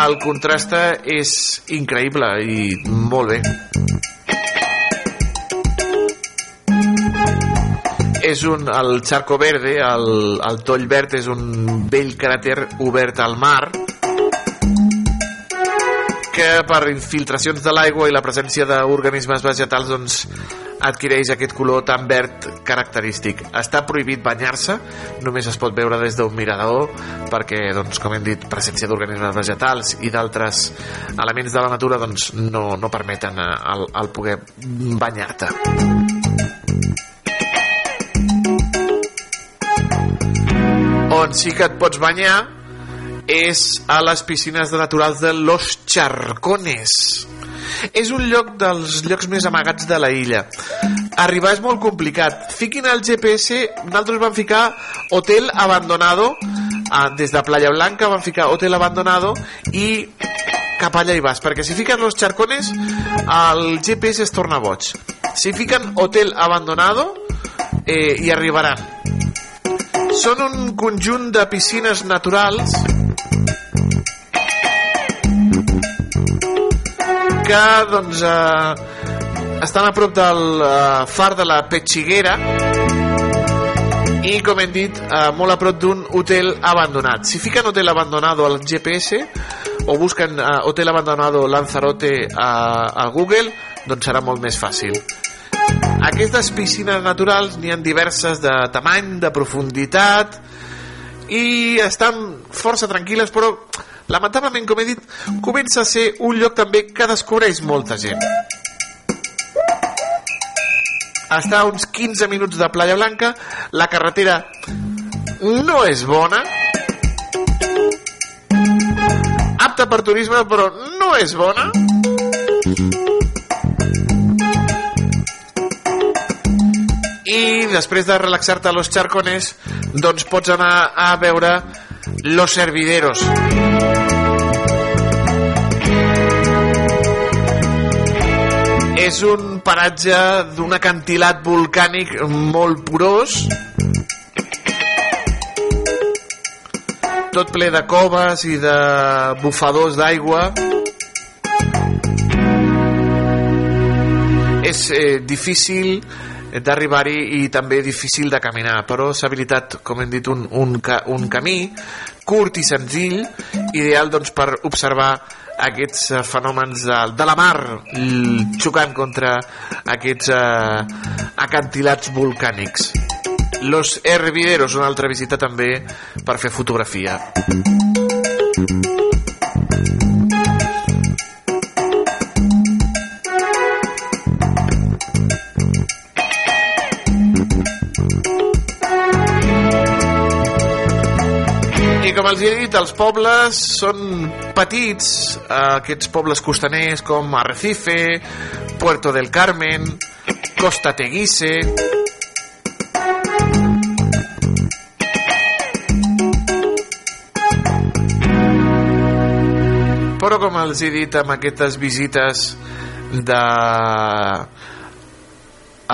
el contrast és increïble i molt bé és un, el Charco Verde, el, el Toll Verd és un vell cràter obert al mar que per infiltracions de l'aigua i la presència d'organismes vegetals doncs, adquireix aquest color tan verd característic. Està prohibit banyar-se, només es pot veure des d'un mirador perquè, doncs, com hem dit, presència d'organismes vegetals i d'altres elements de la natura doncs, no, no permeten eh, el, el poder banyar-te. On sí que et pots banyar és a les piscines naturals de Los Charcones. És un lloc dels llocs més amagats de la illa. Arribar és molt complicat. Fiquin al GPS, nosaltres vam ficar Hotel Abandonado, ah, des de Playa Blanca vam ficar Hotel Abandonado i cap allà hi vas, perquè si fiquen Los Charcones el GPS es torna boig. Si fiquen Hotel Abandonado eh, hi arribaran. Són un conjunt de piscines naturals que doncs eh, estan a prop del eh, far de la Petxiguera i com hem dit eh, molt a prop d'un hotel abandonat. Si fiquen hotel abandonado al GPS o busquen eh, hotel abandonado Lanzarote a, a Google doncs serà molt més fàcil. Aquestes piscines naturals n'hi han diverses de tamany, de profunditat i estan força tranquil·les però lamentablement, com he dit, comença a ser un lloc també que descobreix molta gent. Està a uns 15 minuts de Playa Blanca, la carretera no és bona, apta per turisme, però no és bona. I després de relaxar-te a los charcones, doncs pots anar a veure los hervideros. És un paratge d'un acantilat volcànic molt porós, tot ple de coves i de bufadors d'aigua. És eh, difícil d'arribar-hi i també difícil de caminar, però s'ha habilitat, com hem dit, un, un, un camí curt i senzill, ideal doncs, per observar aquests eh, fenòmens de, de la mar xocant contra aquests eh, acantilats volcànics. Los Hervideros, una altra visita també per fer fotografia. I com els he dit, els pobles són petits, eh, aquests pobles costaners com Arrecife, Puerto del Carmen, Costa Teguise... Però com els he dit amb aquestes visites de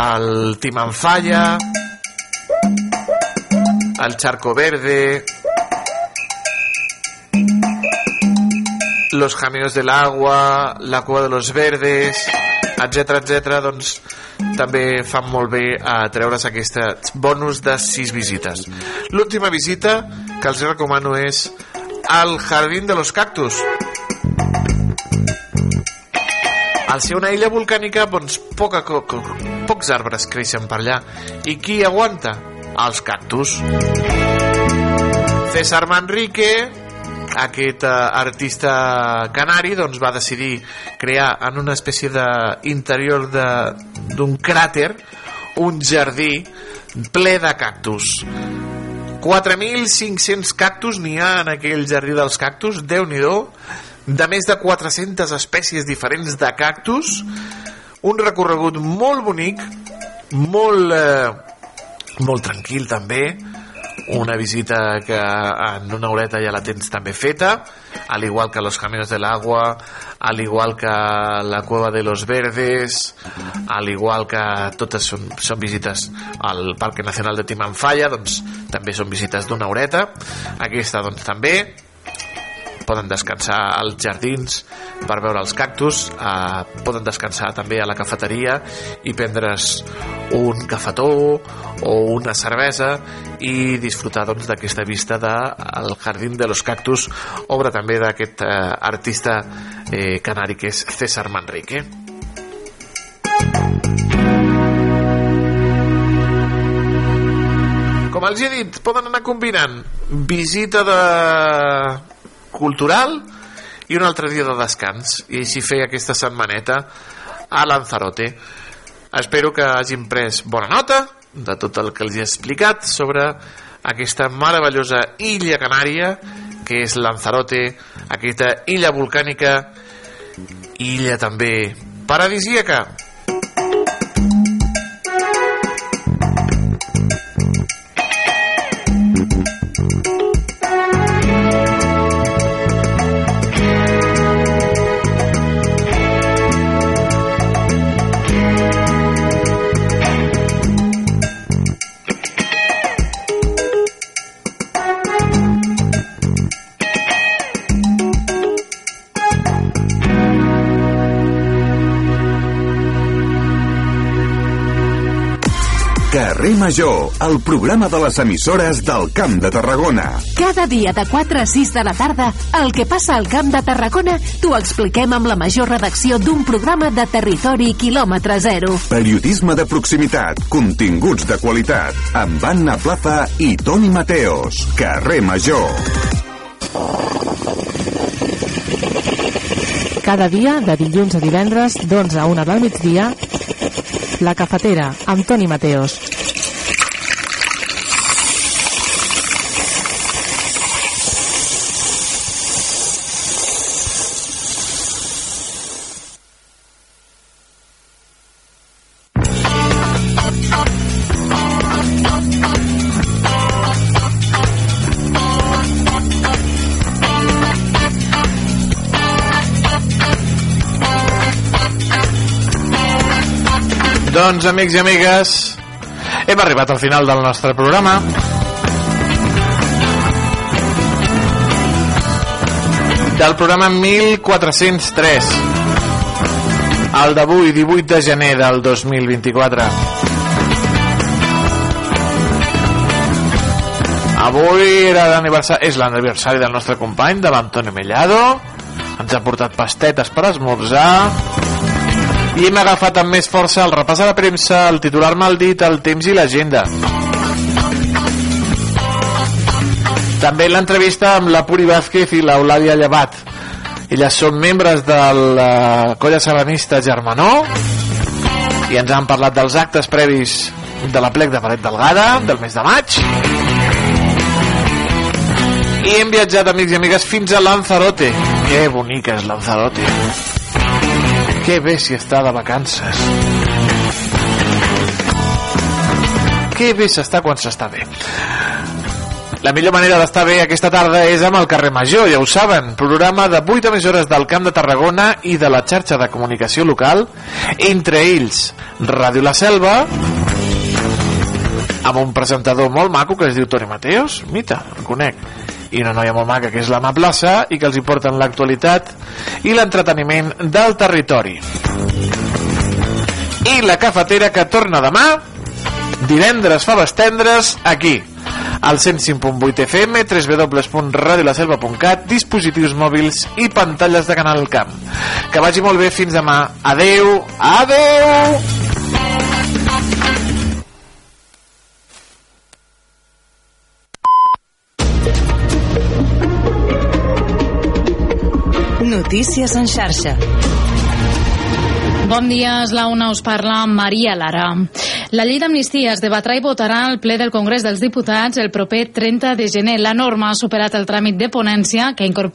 el Timanfaya, el Charco Verde, los caminos del agua, la cua de los verdes, etc etc. doncs també fan molt bé a treure's aquests bonus de 6 visites. L'última visita que els recomano és al Jardín de los Cactus. Al ser una illa volcànica, doncs poca, co, co, pocs arbres creixen per allà. I qui aguanta? Els cactus. César Manrique, aquest eh, artista canari doncs va decidir crear en una espècie d'interior d'un cràter un jardí ple de cactus. 4.500 cactus n'hi ha en aquell jardí dels cactus déu nhi de més de 400 espècies diferents de cactus. Un recorregut molt bonic molt eh, molt tranquil també una visita que en una horeta ja la tens també feta al igual que los caminos del agua al igual que la cueva de los verdes al igual que totes són, són visites al Parque Nacional de Timanfaya doncs també són visites d'una horeta aquesta doncs també poden descansar als jardins per veure els cactus, eh, poden descansar també a la cafeteria i prendre's un cafetó o una cervesa i disfrutar doncs, d'aquesta vista del Jardín de los Cactus, obra també d'aquest eh, artista eh, canari que és César Manrique. Com els he dit, poden anar combinant visita de cultural i un altre dia de descans. I així fer aquesta setmaneta a Lanzarote. Espero que hagin pres bona nota de tot el que els he explicat sobre aquesta meravellosa illa canària que és Lanzarote aquesta illa volcànica illa també paradisíaca Major, el programa de les emissores del Camp de Tarragona. Cada dia de 4 a 6 de la tarda, el que passa al Camp de Tarragona t'ho expliquem amb la major redacció d'un programa de territori quilòmetre zero. Periodisme de proximitat, continguts de qualitat, amb Anna Plaza i Toni Mateos. Carrer Major. Cada dia, de dilluns a divendres, d'11 a 1 del migdia, La Cafetera, amb Toni Mateos. Doncs, amics i amigues, hem arribat al final del nostre programa. Del programa 1403. El d'avui, 18 de gener del 2024. Avui era l'aniversari, és l'aniversari del nostre company, de l'Antoni Mellado. Ens ha portat pastetes per esmorzar i hem agafat amb més força el repàs a la premsa, el titular mal dit, el temps i l'agenda. També l'entrevista amb la Puri Vázquez i l'Eulàlia Llevat. Elles són membres de la colla sabanista Germanó i ens han parlat dels actes previs de la plec de Paret Delgada del mes de maig i hem viatjat amics i amigues fins a Lanzarote que bonica és Lanzarote que bé si està de vacances. Que bé s'està quan s'està bé. La millor manera d'estar bé aquesta tarda és amb el carrer Major, ja ho saben, programa de 8 emissores del Camp de Tarragona i de la xarxa de comunicació local, entre ells Ràdio La Selva, amb un presentador molt maco que es diu Toni Mateos, mita, el conec, i una noia molt maca que és l'Anna Plaça i que els hi porten l'actualitat i l'entreteniment del territori. I la cafetera que torna demà, divendres faves tendres, aquí, al 105.8 FM, www.radiolaselva.cat, dispositius mòbils i pantalles de Canal Camp. Que vagi molt bé fins demà. Adeu, adeu! Notícies en xarxa. Bon dia, és la una us parla Maria Lara. La llei d'amnistia es debatrà i votarà al ple del Congrés dels Diputats el proper 30 de gener. La norma ha superat el tràmit de ponència que incorpora